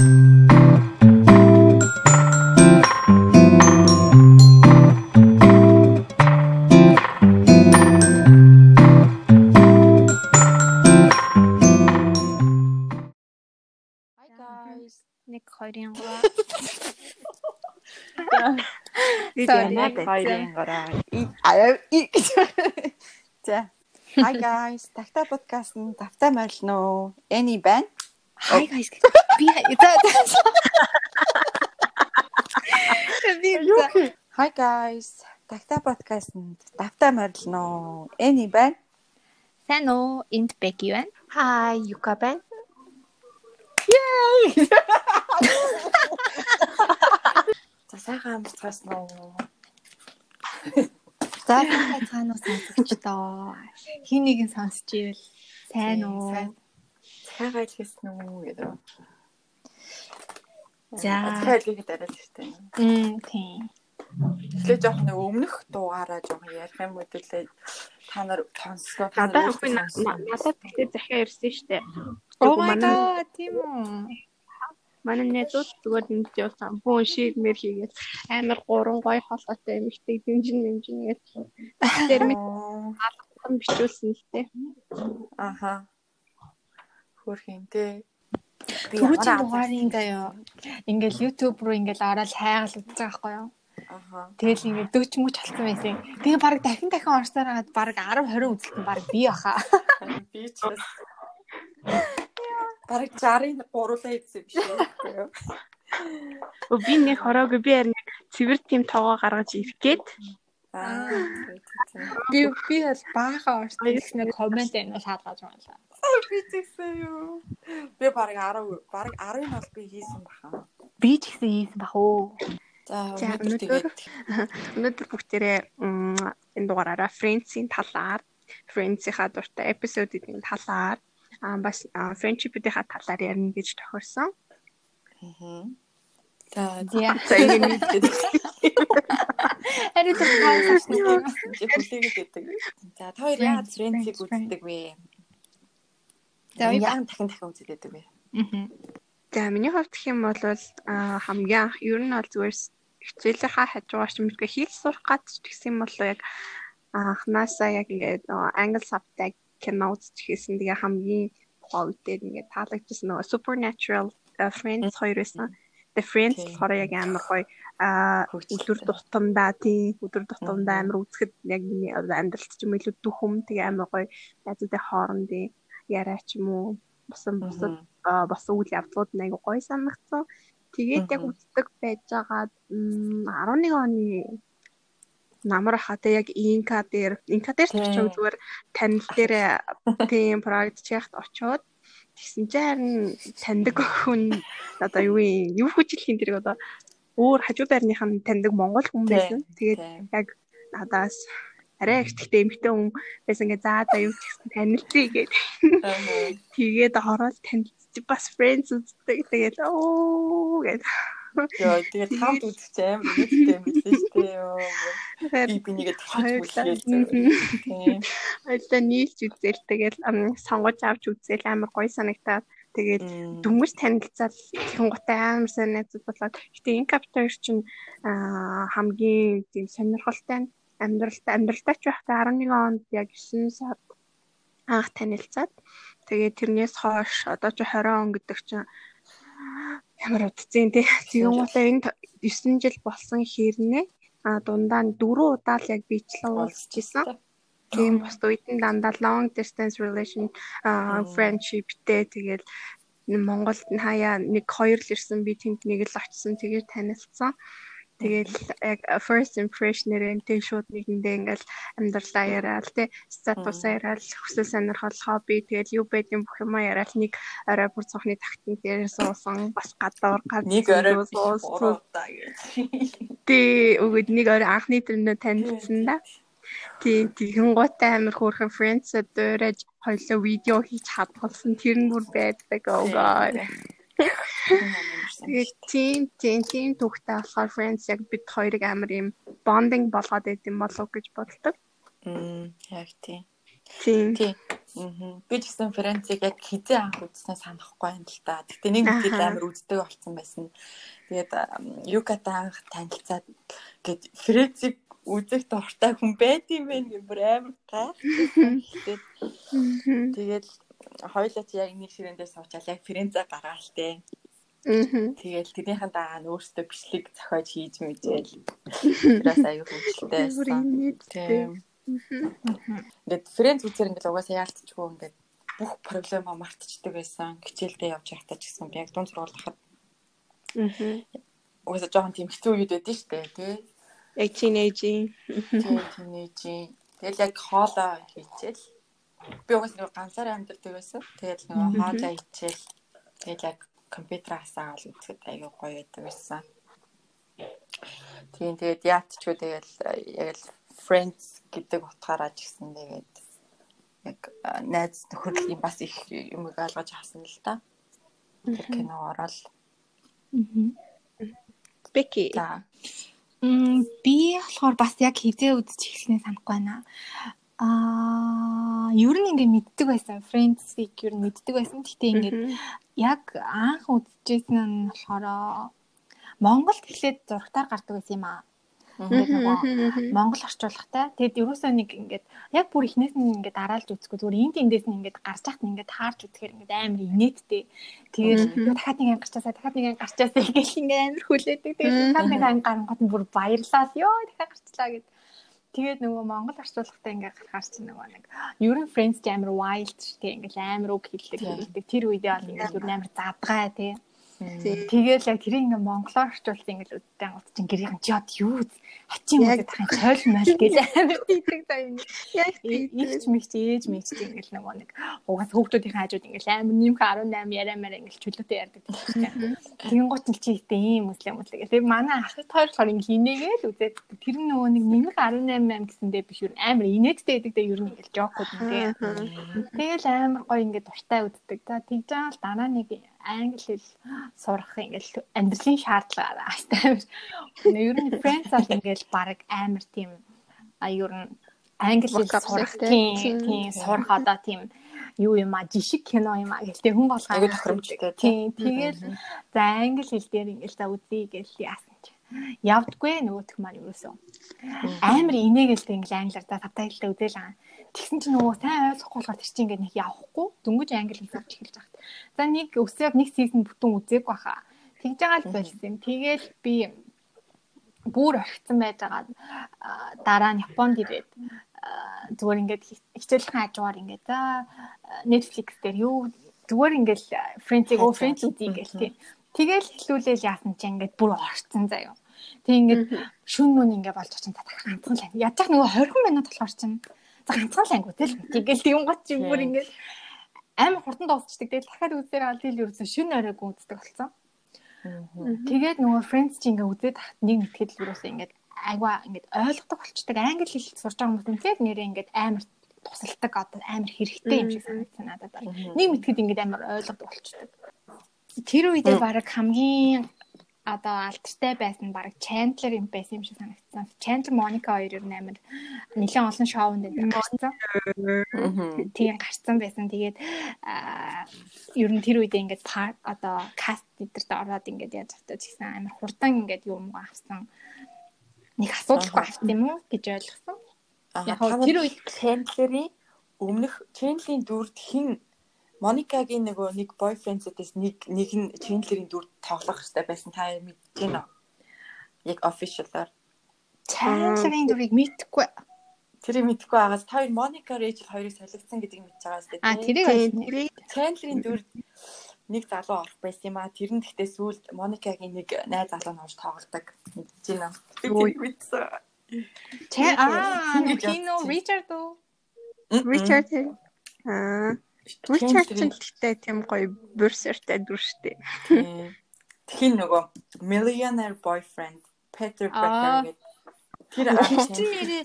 Hi guys. 1 2-ын 3. Би Sorry. яг хоёрын гараа. Аа и. За. Hi guys. Такта подкастт тавтай морилно уу? Эни байна. Hi guys. Би за. Hi guys. Такта подкастт тавтай морилно? Эни байна. Сайн уу? Энд Беки байна. Хай, Юка байна. За сайхан амарцгаасан уу? За сайн цаануу сонсогч доо. Хин нэг нь сонсч ивэл сайн уу? Сайхан хэлсэн үү гэдэг. За. Сайхан хэлгээд арай л штэ. Мм тийм. Эхлээ жоох нэг өмнөх дуугаараа жоох ярих юм үдэлээ та нар сонслоо. та нар Надад тэгтээ захиа ирсэн штэ. Oh my манай- god, тийм үү? Манай нэзүүд зүгээр нэг явсан. Бүүн шиг мэр хийгээд амар гурван гоё холоотой эмэгтэй дэмжин дэмжин гээд тэр мэд алган бичүүлсэн л тээ. Аха. Хөрхийн тий. Би Түрүүчийн дугаарыг заяа. Ингээл YouTube руу ингээл ороод хайгал үзэж байгаа байхгүй юу? Аха. Тэгэл ингээд дөөч мөч болсон байсан. Тэгээ баг дахин дахин орсоор хагаад баг 10 20 үзэлтэн баг би баха. Би ч бас Бараг 60-ын гуруулаа идсэн биш үү? Би нэг хороогүй би харин цэвэр тим тоогоо гаргаж ирэх гээд Аа. Би би бол бааха орсон гэх нэг комент энэ шалгаж байна. Би тэгсэн юу? Би бараг 10 бараг 10-ын бол би хийсэн баха. Би ч гэсэн хийсэн бах уу. За өнөөдөр өнөөдөр- бүгдээрээ энэ дугаараараа Friends-ийн талаар Friends-ийнхаа дуртай эпизодуудын талаар аа бас аа, friendship-ийнхаа талаар ярина гэж тохирсон. Мгм. За ингэ нийлээд Харин юм. хүлээгээд байдаг. За та хоёр яагаад Friends, френдсийг friends, friends. үздэг вэ? За яагаад дахин дахин үздэг вэ? Мгм. За миний хувьд гэх юм бол аа, хамгийн анх ер нь бол зүгээр хичээлийнхаа хажуугаар ч мэдгүй хийх сурах гад ч гэсэн юм бол яг анханасаа яг ингээд англи сабтай кино үзэж хийсэн. Тэгээ хамгийн тухай үедээ ингээд таалагдчихсан нөгөө Supernatural Friends хоёр байсан. The Friends болохоор яг амар гоё аа өдөр тутамдаа тий өдөр тутамдаа амар үзэхэд яг миний амьдралт ч юм илүү дүхм тэгээ амар гоё найзуудын хоорондын яриа ч юм уу? Басан бусад басан үйл явдлууд нэг гоё санагдсан. Тэгээд яг үздэг байжгаад м, 11 оны намар хата яг инка дээр инка дээр ч зүгээр танил дээр тийм проект чехт очоод тэгсэн чинь харин таньдаг хүн одоо юу юм юу хүчлэхийн тэр одоо өөр хажуу байрных нь таньдаг монгол хүн байсан. Тэгээд яг надаас арай их тэгтээ эмхтэй хүн байсан гэ за за юу ч гэсэн танилцъя гэдэг. Тэгээд ороод танилцчих бас friends үздэг. Тэгээд оо гэдэг. Йоо тэгээд хамт чинь амар нэгтэй юм билээ шүү дээ. Би бинийгээ. Тийм. Хоёлаа нийлж үзэл тэгээд сонгож авч үзэл амар гоё санагтаад тэгээд дүнмж танилцал тэгэн готой амар сайн найзууд болоод гэтээ энэ каптер чинь хамгийн тийм сонирхолтой нь амьдралтай амьдралтай ч байхдаа 11 онд яг 9 сард анх танилцаад тэгээд тэрнээс хойш одоо ч 20 он гэдэг чинь ямар удцэн тий тэгэн готой энэ 9 жил болсон хэрнээ а дундаа нь дөрөв удаа л яг бичлэн уулзч исэн. Тийм бас үед нь дандаа long distance relation а Мм. friendshipтэй тэгэл Монголд хаяа нэг хоёр л ирсэн би тэнд нэг л очсон тэгээд танилцсан. Тэгэл яг first impression-ээр энэ шууд нэгэндээ ингээл амьдралаа яриад тий статусаа яриад хүсэл сонирхол хобби тэгэл юу байдیں бүх юм яриад нэг орой бүр цохны тагтан дээр суусан бас гадуур гад Нэг орой суусан. Тий өгöd нэг орой анхны төрнөө танилцсан да. Тийм тэгэн гуйтай амир хөөрхөн friends дуурайж хоёлоо видео хийж хадгалсан тэр нь бүр байдаг. Oh god. Тэгээд тийм тийм тийм түүхтэй болохоор friends яг бид хоёрыг амар юм bonding болгоод байт юм болов уу гэж боддог. Мм яг тийм. Тийм. Мгм. Би ч гэсэн Френцийг яг хизээ анх үзснээ санахгүй байна л та. Гэтэ нэг Аха. амар үздэг болсон байсан. Тэгээд ам, Юкатай анх танилцаад гээд Френцийг үзэх дуртай хүн байд юм байна гэх бүр амар. Тэгээд тэгээд хоёулаа чи яг нэг ширэндээ суучаал яг Френцээ гаргаал тээ. Мгм. Тэгэл тэрнийхэн дагаа нь өөртөө бичлэг зохиож хийж мэжээл. Тэрээс аюу хөвгөлтэй Бүр байсан. Тийм. Ингээд Френц үзэр ингээд угаасаа яалтчгүй ингээд бүх проблема мартчихдаг байсан. Хичээлдээ явж байхдаа ч гэсэн би яг дунд сургууль хахад Мгм. угаасаа жоохон тийм хэцүү үед байдсан шүү дээ, тий. Яг тинейжийн. Тийм тинейжийн. Тэгэл яг хоолоо хийчихэл. Би угаасаа нэг ганцаараа амьдардаг байсан. Тэгэл нэг хоолоо хийчихэл. Тэгэл яг компьютераас аваад үзэхэд аюу гоё байдаг байсан. Тийм тэгээд яатчгүй тэгэл яг л Friends гэдэг утгаараа ч гэсэн тэгээд яг найз нөхөрлөлийн бас их юмыг ойлгож авсан л да. Тэр киногоор л Becky. за Мм би болохоор бас яг хизээ үзэж эхлэснээ санахгүй байна. Аа, ер нь ингээ мэддэг байсан. Friends-ийг ер нь мэддэг байсан. Гэхдээ ингээ Мгм. яг анх үзчихсэн нь болохоор Монголд эхлээд зурагтаар гардаг байсан юм аа. Ингээд нөгөө. Монгол орчуулгатай. Тэгэд ерөөсөө нэг ингээд яг бүр ихнээс нь ингээд дараалж үзэхгүй зүгээр энд эндээс нь ингээд гарч яхад нь ингээд таарч үзэхээр ингээд амар инээдтэй. Тэгээд дахиад нэг анги гарчаасаа дахиад нэг анги гарчаасаа гэж ингээд амар хүлээдэг. Тэгээд дахиад нэг анги гарангууд нь бүр баярлал ёо дахиад гарчлаа гэд. Тэгээд нөгөө Монгол орчуулгатай ингээд гарахаар чи нөгөө нэг ер нь Friends амар wild шүү дээ. Ингээд амар үг хэлдэг. Хэлдэг. Тэр үедээ бол ингээд ер нь амар задгаа тий. Тэгээл яг тэрийг ингээ монголоор орчуулсан ингээл үдтэй гот чин гэрийн чад юу хачин үзэж тахын сойл мөл гэж амар тийдэг заа юм. Яг Ийч мэгч ээж мэгч ингээл нөгөө нэг угаас хүүхдүүдийн хажууд ингээл амар нэмх 18 яриамаар ингээл чөлөөтэй ярьдаг тийм. Тэгин гот л чи ихтэй ийм мүслэм мүслэг. Тэгээ манай ах хоёр болохоор ингээл инээгээл үзээд тэр нөгөө нэг нэмх 18 8 гэсэндээ биш юу амар инээдтэй байдаг дээ ер нь ингээл жокууд нь тийм. Тэгэл амар гоё ингээд дуртай үздэг. За тэгж байгаа л дараа нэг англи хэл сурах ингээл амьдралын шаардлага амар. Ер нь Friends бол ингээл баг амар тийм ер нь англи хэл сурах тийм сурах одоо тийм юу юм а жишг кино юм а гэлтэй хүн болгоо Аюу тохиромжтой, тийм тэгэл за англи хэл дээр ингээл за үзье яасан чи явдггүй нөгөөх маань юусэн амар инээгээл ингээл англиар за сабтайлтай үзэл аа тэгсэн чинь нөгөө сайн ойлгохгүй болохоор тэр чинь ингээд нэг явахгүй дөнгөж англи хэл сурч эхэлж байгаа. За нэг өсөөд нэг сизон бүтэн үзег баха. Тэгж байгаа л болсон. Тэгэл би бүр орхисон байж байгаа дараа нь Японд ирээд зүгээр ингээд хи- хичээлхэн хажуугаар ингээд за Netflix дээр юу зүгээр ингээд Friends-ийг өө Хайцаа. Friends үзье гэл тийм. Тэгэл хэлүүлээл яасан чи ингээд бүр орцсон заяа. Тэг ингээд шүн мөн ингээд болж очин та ганцхан л англи. Ядчих нөгөө 20 минут болохоор чинь за ганцхан л англи тэл. Тэгэл тийм гот чи бүр ингээд амар хурдан дуусчдаг. Тэгэл дахиад үзээр аль ил ерөөсөн шүн оройг үздэг болсон. Тэгээд нөгөө Friends чи ингээ үзээд тахт нэг мэтгэл юуроос ингээд айгаа ингээд ойлгодог болчдаг. Англи хэл сурч байгаа хүмүүс үнэхээр нэрээ ингээд амар тусалдаг одоо амар хэрэгтэй юм шиг санагдсан надад. Нэг мэтгэд ингээд амар ойлгодог болчдаг. Тэр үедээ баг хамгийн одоо алдартай байсан баг Chandler юм байсан юм шиг санагдсан. Chandler Monica хоёр ер нь амар нэлээд олон шоунд энэ гарсан. тийм гарцсан байсан. Тэгээд ер нь тэр үедээ ингээд одоо каст эдэрт ороод ингээд яаж тавтай ч гэсэн амар хурдан ингээд юм авсан. Нэг асуудалгүй авт юм уу гэж ойлгосон. Яг тэр үед Чендлерийн өмнөх Чендлерийн дүрд хин Моникагийн нөгөө нэг бойфрендээс нэг нэг нь Чендлерийн дүрд тоглох хэрэгтэй байсан та мэдэж байна уу? Яг official-аар. Chandler-ийн дүрийг мэдхгүй. Тэрийг мэдэхгүй байгаас та хоёр Моника Рэйчел хоёрыг солигдсон гэдгийг мэдж байгаа сте. А тэрийг Тийм, тэрийг Чендлерийн дүрд нэг залуу орох байсан юм а. Тэр нь гэхдээ сүүлд Моникагийн нэг найз залуу нь орж тоглодог. Мэдэж байна уу? Мэдсэн. Cha- Аа, Кино. Ричард уу? Richard аа Richard ч гэхдээ тийм гоё бурсертай дүр штэ. Тхин нөгөө millionaire boyfriend Peter. Becker гэдэг. Тэр чинь нэрээ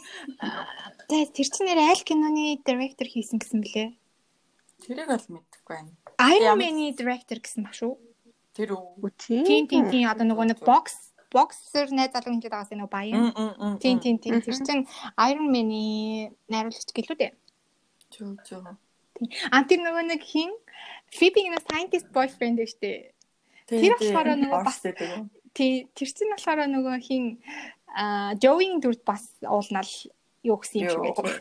тэ тэр чинь нэрээ аль киноны директор хийсэн гэсэн блэ? тэрийг бол мэдэхгүй байна. Iron Man-ы директор гэсэн баг шүү. Тэр үү? Тийм тийм тийм одоо нөгөө нэг бокс боксер найз залуу хинжээд байгаас нөгөө баян. Тийм тийм тийм тэр чинь Iron Man-ы найруулагч гэлүү дээ. Чүү чүү. Тийм. А тэр нөгөө нэг хин? Phoebe-ийн scientist boyfriend гэж штэ. Тэр болохоор нөгөө бас тий тэр чинь болохоор нөгөө хин а Joey-ийн дүрд бас уулнал юу гэсэн юм шиг байлээ.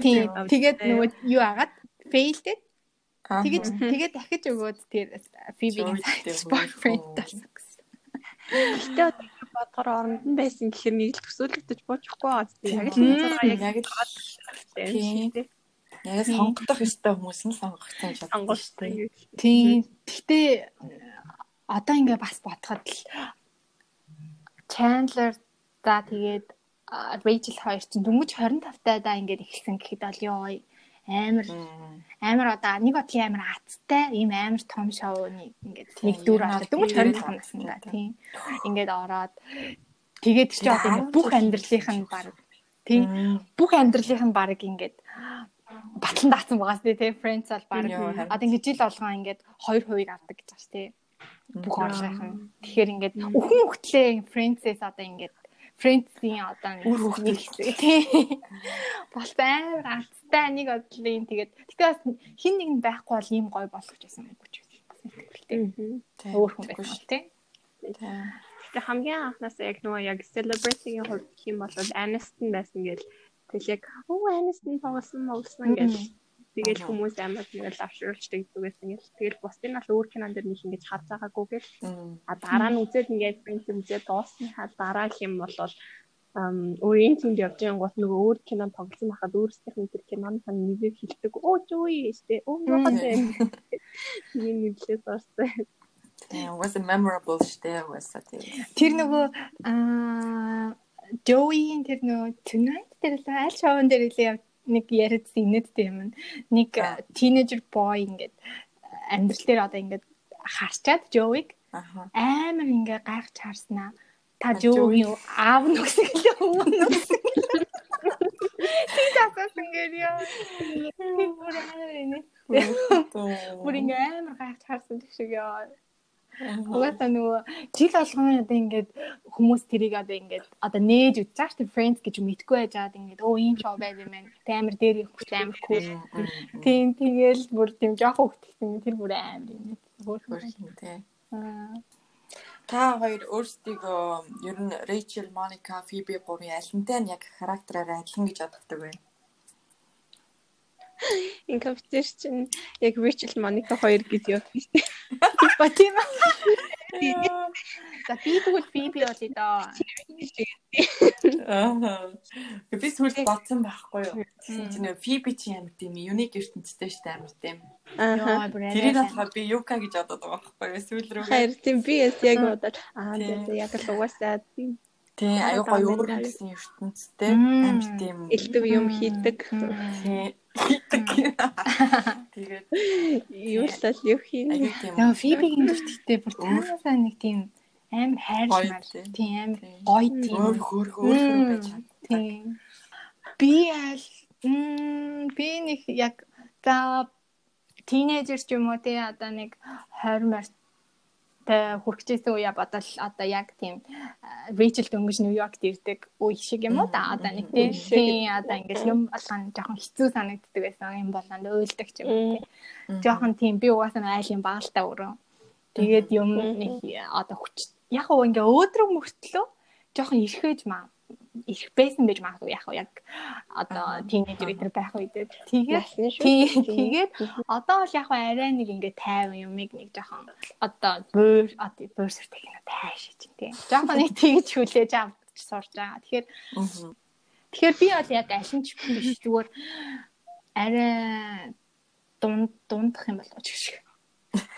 Тийм. Тэгээд нөгөө юу агаад? Failed Тэгээд тэгээд дахиж өгөөд тэр Phoebe-ийн boyfriend болсон гэсэн. Гэтэ бодгоор оронд нь байсан гэхэр нэг л төсөөлөгдөж буучихгүй байгаа яг л цагаа яг яг л тийм Яг сонгогдох ёстой хүмүүс нь сонгогдсон гэж бодсон шүү дээ. Тийм. Гэтэ одоо ингээ бас бодоход л Chandler за тэгээд Rachel хоёр чинь дөнгөж 25 тайдаа ингээд эхэлсэн гэхэд бол ёо амар амар одоо нэг бодлын амар аттай ийм амар том шоуны ингээд нэг дүр болоо дөнгөж 25 наснда тийм. Ингээд ороод. Тэгээд чи одоо бүх амьдралынх нь баг тийм. Бүх амьдралынх нь баг ингээд батлан даацсан байгаас тий Friends бол баг. Одоо ингээд жил болгоо ингээд 2% авдаг гэж байна тий бүх орлогын тэгэхээр ингээд өхөн хөлтлээ Friends-ээс одоо ингээд Friends-ийн одоо нэг тий. Болт амар азтай нэг бодлын. Тэгээд тэгтээ бас хин нэг нь байхгүй бол ийм гоё болох гэж байсан ч гэсэн өөр хүн байсан тий. Тэгээ хамгийн анхнаасаа яг нөгөө яг celebrity-ийн хувьд гэх юм бол Aniston байсан гэл тэгэл яг оо Aniston тоглосон моглосон гэл Тэгэл хүмүүс амар тэгэл авшруулчдаг зүгээс ингээл тэгэл бусдын бол өөр кинон дэр нэг ингэж харж байгаагүй гэл. А дараа нь үзээд ингээд принц үзээд дуусныхаа дараа гэх юм бол өөрийн тэнд явж байгаа гот нөгөө өөр кинон тоглосон байхад өөрсдийнх нь тэр киноны нэрийг хэлдэг. Оо зүй штэ оо яагаад юм тийм нэрлээ дууссан. Yeah, was it memorable штэ was that. Тэр нөгөө аа Joey-ийн тэр нөгөө Tonight дээр л аль шоунд дээр л нэг яриадсан инээдтэй юм. Нэг тинейжер бой ингээд амьдрал дээр одоо ингээд харчаад Жоуиг амар ингээ гайхаж харснаа. Та Жоугийн аав нь өгсөн гэлээ өмнө өгсөн. Тийм таасан гэрээ. Бүр амар инээ. Бүр ингээ амар гайхаж харсан гэх шиг яа. Угаасаа нөгөө жил болгон одоо ингээд хүмүүс тэрийг одоо ингээд одоо нээж үзчих тийм friends гэж мэдгүй байжаад ингээд өө ийм шоу байд юм байна. Тэ амар дээр их хүч амар cool. Тийм тэгэл бүр тийм жоох хөвгтсөн тэр бүр амар юм. Хөөрхөн тий. Та хоёр өөрсдийгөө ер нь Rachel, Monica, Phoebe гурын алинтай нь яг характераараа адилхан гэж боддог байна. Энэ компьютер чинь яг Rachel Monica хоёр гэж явдаг шүү дээ. Ба тийм ээ. За би тэгвэл би би болъё доо. Аа. Би сүлд бодсон байхгүй юу? Чинь Phoebe чи амар тийм unique ертөнцтэй шүү дээ амар тийм. Аа. Тэрийг болохоор би Yuka гэж бодоод байгаа байхгүй юу? Сүүл рүү. Харин тийм би яг бодоод аа яг л угаасаа тийм Тий, аюу гоё өөр гэсэн ертөнцтэй амар тийм элдв юм хийдэг. Тий. Хийдэг. Тэгээд юу л л юу хийнэ. Яа, Фибигийн дүрттэй бүр таасаа нэг тийм амар хайрмар. Тийм амар гоё тийм. Өөр хөөр хөөр байж чад. Тийм. Би аль би нэг яг за тинейжер ч юм уу тий одоо нэг 20 март тэ хүрчээсэн үе бодвол одоо яг тийм Rachel дөнгөж Нью-Йоркт ирдэг үе шиг юм уу? Да одоо нэг тийм одоо ингээл юм болгоно жоохон хэцүү санагддаг байсан юм болонд уйлдаг ч юм уу тийм. Жоохон тийм би угаасаа айлын багалтай өрөө тэгээд юм нэг одоо хүч яг уу ингээ өөдрөг мөртлөө жоохон ирэхэж маа ирэх байсан байж магадгүй яг яг одоо тийнейжер бид нар байх үед. Тэгээд тэгээд одоо бол яг арай нэг ингээ тайван юмыг нэг жоохон одоо буур одоо буурсэр техник тайшиж тийм. Жоохон нэг тэгж хүлээж авч сурж байгаа. Тэгэхээр тэгэхээр би бол яг алинч биш зүгээр арай дунд дундах юм болооч гэх шиг.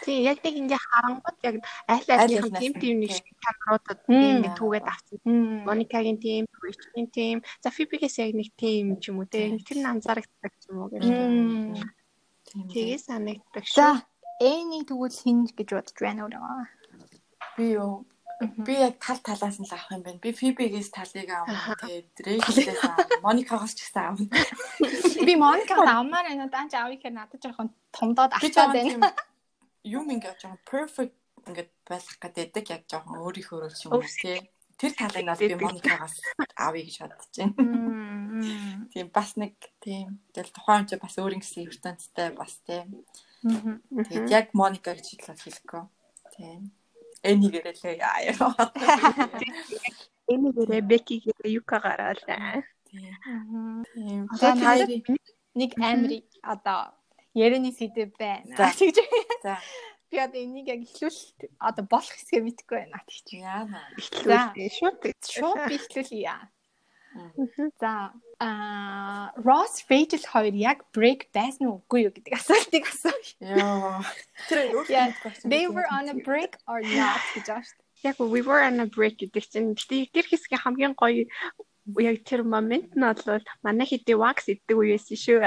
Тийм яг нэг ингээ харангууд яг аль альнийхэн тим тим нэг камеруудад ингээ түүгээд авсан. Моникагийн тим, Ричийн тим, за Фибигээс яг нэг тим ч юм уу те. Тэр нь анзаарагддаг ч юм уу гэж. Тэгээ санагддаг шүү. За Эний тэгвэл хин гэж бодож байна өөрөө. Би юу Би яг тал талаас нь л авах юм байна. Би Фибигээс талыг авах. Тэгээд Рэйчелээс авах. Моникагаас ч гэсэн авах. Би Моникагаас авмаар байна. Данч авъя гэхээр надад жоохон томдоод ачаад байна юм ингээд жоохон perfect ингээд байх гэдэг яг жоохон өөрийнхөө ч юм уу тий. Тэр талыг нь би Моникагаас авъя гэж бодож байна. Тийм бас нэг тийм тэгэл тухайн ч бас өөр ингэсэн ертөнцтэй бас тийм. Тэгээд яг Моника гэж хэлэхгүй. Тийм. Энийгээрээ яа. Энийгээрээ Бекигээрээ Юка гараалаа. Тийм. Одоо хоёрыг нэг амир одоо ярианы сэдв байна. Тэгж. За. Би одоо энийг яг ихлүүл одоо болох хэсгээ мэдэхгүй байна тэгч. Яана. Ихлүүл шууд шууд би ихлүүлье. За а Ross Rachel хоёр яг break байсан уу үгүй юу гэдэг асуултыг асууя. Яа. Тэр юу They were on a break or not гэж дээ. Яг we were on a break гэдэг чинь тэр хэсгийн хамгийн гоё яг тэр момент нь бол манай хэдий wax иддэг үеэс шүү.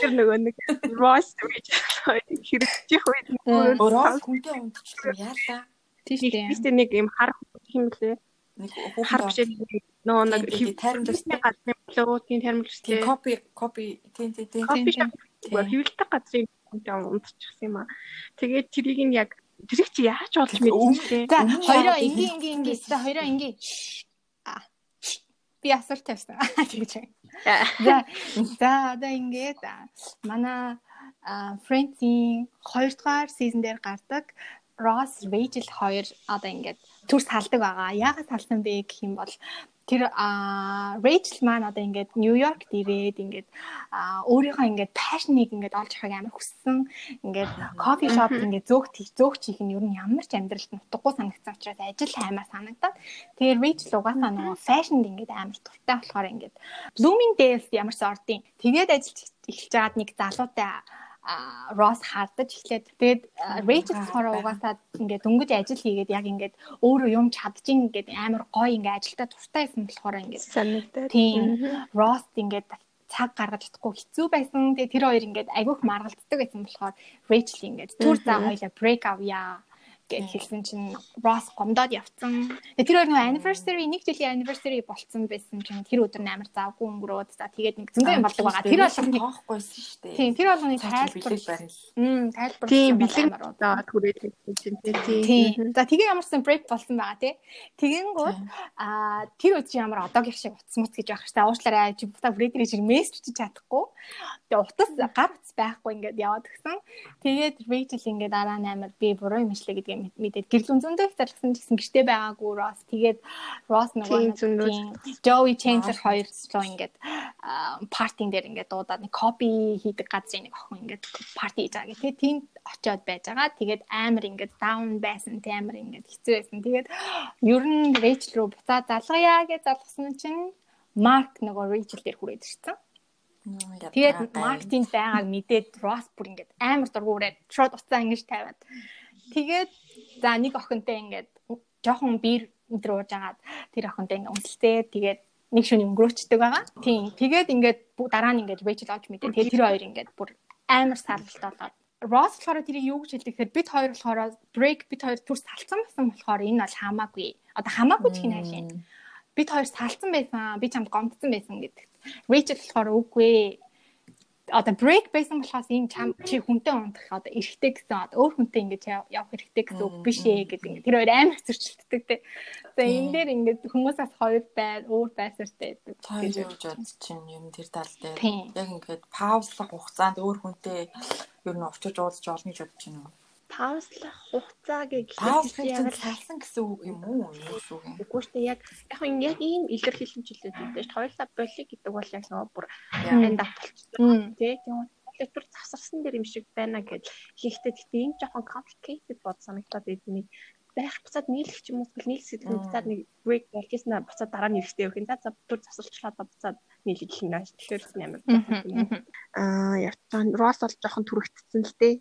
Тэр нөгөө нэг Ross Rachel хэрэгжих үед Ross хүнтэй унтчихсан яалаа. Тийм шүү дээ. нэг юм хар юм лээ. Нэг хар бишээ нөө нэг газрын болоо тийм тайрамжтай копи копи. Тийм тийм тийм копи хөвөлтэй газрын унтчихсан юм аа. Тэгээд тэрийг нь яг тэрийг чи яаж болж мэдсэн за хоёроо ингийн ингийн ингийн. За хоёроо ингийн би асуулт тавьсан. Тэгж за за одоо ингээд манай Friends-ийн 2 дугаар сизон дээр гардаг. Ross Rachel хоёр одоо ингээд түр салдаг байгаа. Яагаад салсан бэ гэх юм бол тэр Rachel маань одоо ингээд Нью-Йоркт ирээд ингээд өөрийнхөө ингээд пашныг ингээд олж авахыг амар хүссэн. Ингээд кофе шоп ингээд зөөгт зөөгч их нь ер нь ямар ч амьдралд нутгагүй санагдсан учраас ажил аймаар санагдаад. Тэгээ Rachel угаасаа нөгөө фэшнд ингээд амар дуртай болохоор ингээд Bloomingdale's ямар ч ордын. Тэгээд ажиллаж эхэлж байгаад нэг залуутай Росс хардаж эхлээд тэгээд Рэйчел болохоор угаасаа ингээд дөнгөж ажил хийгээд яг ингээд өөрөө юм чадчих ингээд амар гоё ингээд ажилдаа дуртай байсан болохоор ингээд санагдаа. Тийм. Росс ингээд цаг гаргаж чадахгүй хэцүү байсан. Тэгээ тэр хоёр ингээд айгүйх маргалддаг байсан болохоор Рэйчел ингээд түр заа хоёлаа брейк авъя гэж хэлсэн чинь Ross гомдоод явцсан. Тэр хоёр нөгөө anniversary нэг жилийн anniversary болцсон байсан чинь тэр өдөр амар завгүй өнгөрөөд за тэгээд нэг зөндөө юм болдог байгаа. Тэр болгоныг тоохгүй шүү дээ. Тийм тэр болгоныг тайлбар барил. Мм тайлбар. Тийм бэлэг заагаад хүрээд чинь тийм. За тэгээ ямарсан break болсон байгаа тий. Тэгэнгүүт аа тэр өдөр ямар одоогийн шиг утас муц гэж байх хэрэгтэй. Уушлаарай чи бутаа брэдэрийг чиг мессеж чиж чадахгүй. Тэгээ утас гар утас байхгүй ингээд яваад гисэн. Тэгээд Rachel ингээд дараа нь амар би буруу юм шлээ гэдэг гэдгээ мэдээд гэрлүүн зөндөө их залгасан гэсэн гэртээ байгаагүй Росс тэгээд Росс нөгөө Joey Chandler хоёр лөө ингээд партийн дээр ингээд дуудаад нэг копи хийдэг газрын нэг охин ингээд парти хийж байгаа гэх тэгээд тийм очиод байж байгаа. Тэгээд амар ингээд даун байсан, амар ингээд хэцүү байсан. Тэгээд ер нь Rachel руу буцаа залгая гэж залгасан чинь Марк нөгөө Rachel дээр хүрээд ирсэн. Тэгээд Мартин байгааг мэдээд Росс бүр ингээд амар дургуураад шууд уцаа ингэж тавиад Тэгээд за нэг охинтой ингээд жоохон биер өдр ууж агаад тэр охинтой ингээд үнсэлтэй тэгээд нэг шөнө өнгөрөөчдөг байгаа. Тийм. Тэгээд ингээд дараа нь ингээд Rachel олж мэдээ. Тэгээд тэр хоёр ингээд бүр амар сарлалт болоод Ross болохоор тэрийг юу гэж хэлдэг гэхээр бид хоёр болохоор break бид хоёр түр салцсан байсан болохоор энэ бол хамаагүй. Одоо хамаагүй ч хин хайшин. Бид хоёр салцсан байсан. Би чамд гомдсон байсан гэдэг. Rachel болохоор үгүй одоо break байсан болохоос энэ чам чи хүнтэй унтах одоо эрэхтэй гэсэн одоо өөр хүнтэй ингэж явах эрэхтэй гэсэн үг биш ээ гэдэг. Ингэ тэр хоёр амар зөрчилддөг те. За энэ дээр ингэ хүмүүсээс хоёр байр өөр байсартай гэж явж бод чинь юм тэр тал дээр? Яг ингээд паузлах хугацаанд өөр хүнтэй ер нь очиж уулзч олно гэж бодож байна уу? Паузлах хугацаа гэж яг салсан гэсэн үг юм уу? Юу юм? Үгүй шүү дээ. Яг яг яг ийм шүү дээ. Хоёулаа болиг гэдэг бол яг нөгөө бүр энд авчихсан. Тэ тийм тэр завсарсан дэр юм шиг байна гэж хийхдээ гэхдээ энэ жоохон complicated бод санагдаад идэв байх буцаад нийлэх ч юм уу нийлэх сэтгэл буцаад нэг break болчихсон буцаад дараа нь эрэхтэй өгөх. За за бүр завсарчлаад буцаад нийлэх гэх юм ааш. Тэгэхээр амар. Аа явтан Ross бол жоохон түрэгдсэн л дээ.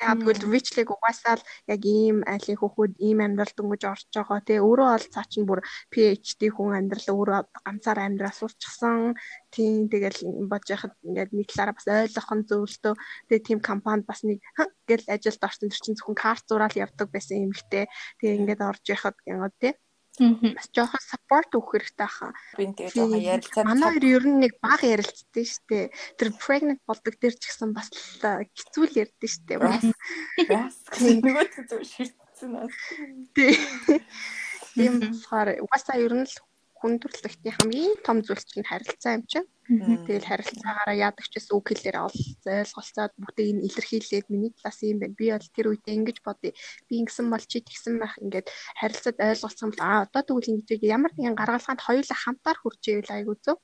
Яг тэгвэл Rich-лиг угаасаа л яг ийм айлын хөхүүд ийм амьдрал дөнгөж орж байгаа тий. Өөрөө бол цаа чинь бүр PhD хүн амьдрал өөрөө ганцаар амьдраа сурчсан. Тийм тэгэл бодож яхад ингээд нэг талаараа бас ойлгох нь зөвлөлтөө. Тэгээ тийм компанид бас нэг гэл ажилд орсон чинь зөвхөн карт зураал явдаг байсан юм ихтэй. Тэгээ ингээд орж яхад ингээд тий бас жоохон support өгөх хэрэгтэй хаа. Би тэгээ жоохон ярилцаад манай хоёр ер нь нэг баг ярилцдээ штэ. Тэр pregnant болдог дээр ч гэсэн бас хэцүү л ярьдээ штэ. Бас бас нөгөө зүг ширтсэн аа. Тийм болохоор угаасаа ер нь л хүндрэлтийн хамгийн том зүйл чинь харилцаа юм чинь. Тэгэл харилцаагаараа яадаг ч гэсэн үг хэлээр ойлголцоод бүгдийг нь илэрхийлээд миний талаас юм байна. Би бол тэр үедээ ингэж бодъё. Би ингэсэн бол чи тэгсэн байх ингээд харилцаад ойлголцсон бол аа одоо тэгвэл ингэж ямар нэгэн гаргалгаанд хоёулаа хамтаар хүрч ивэл айгуу зөв.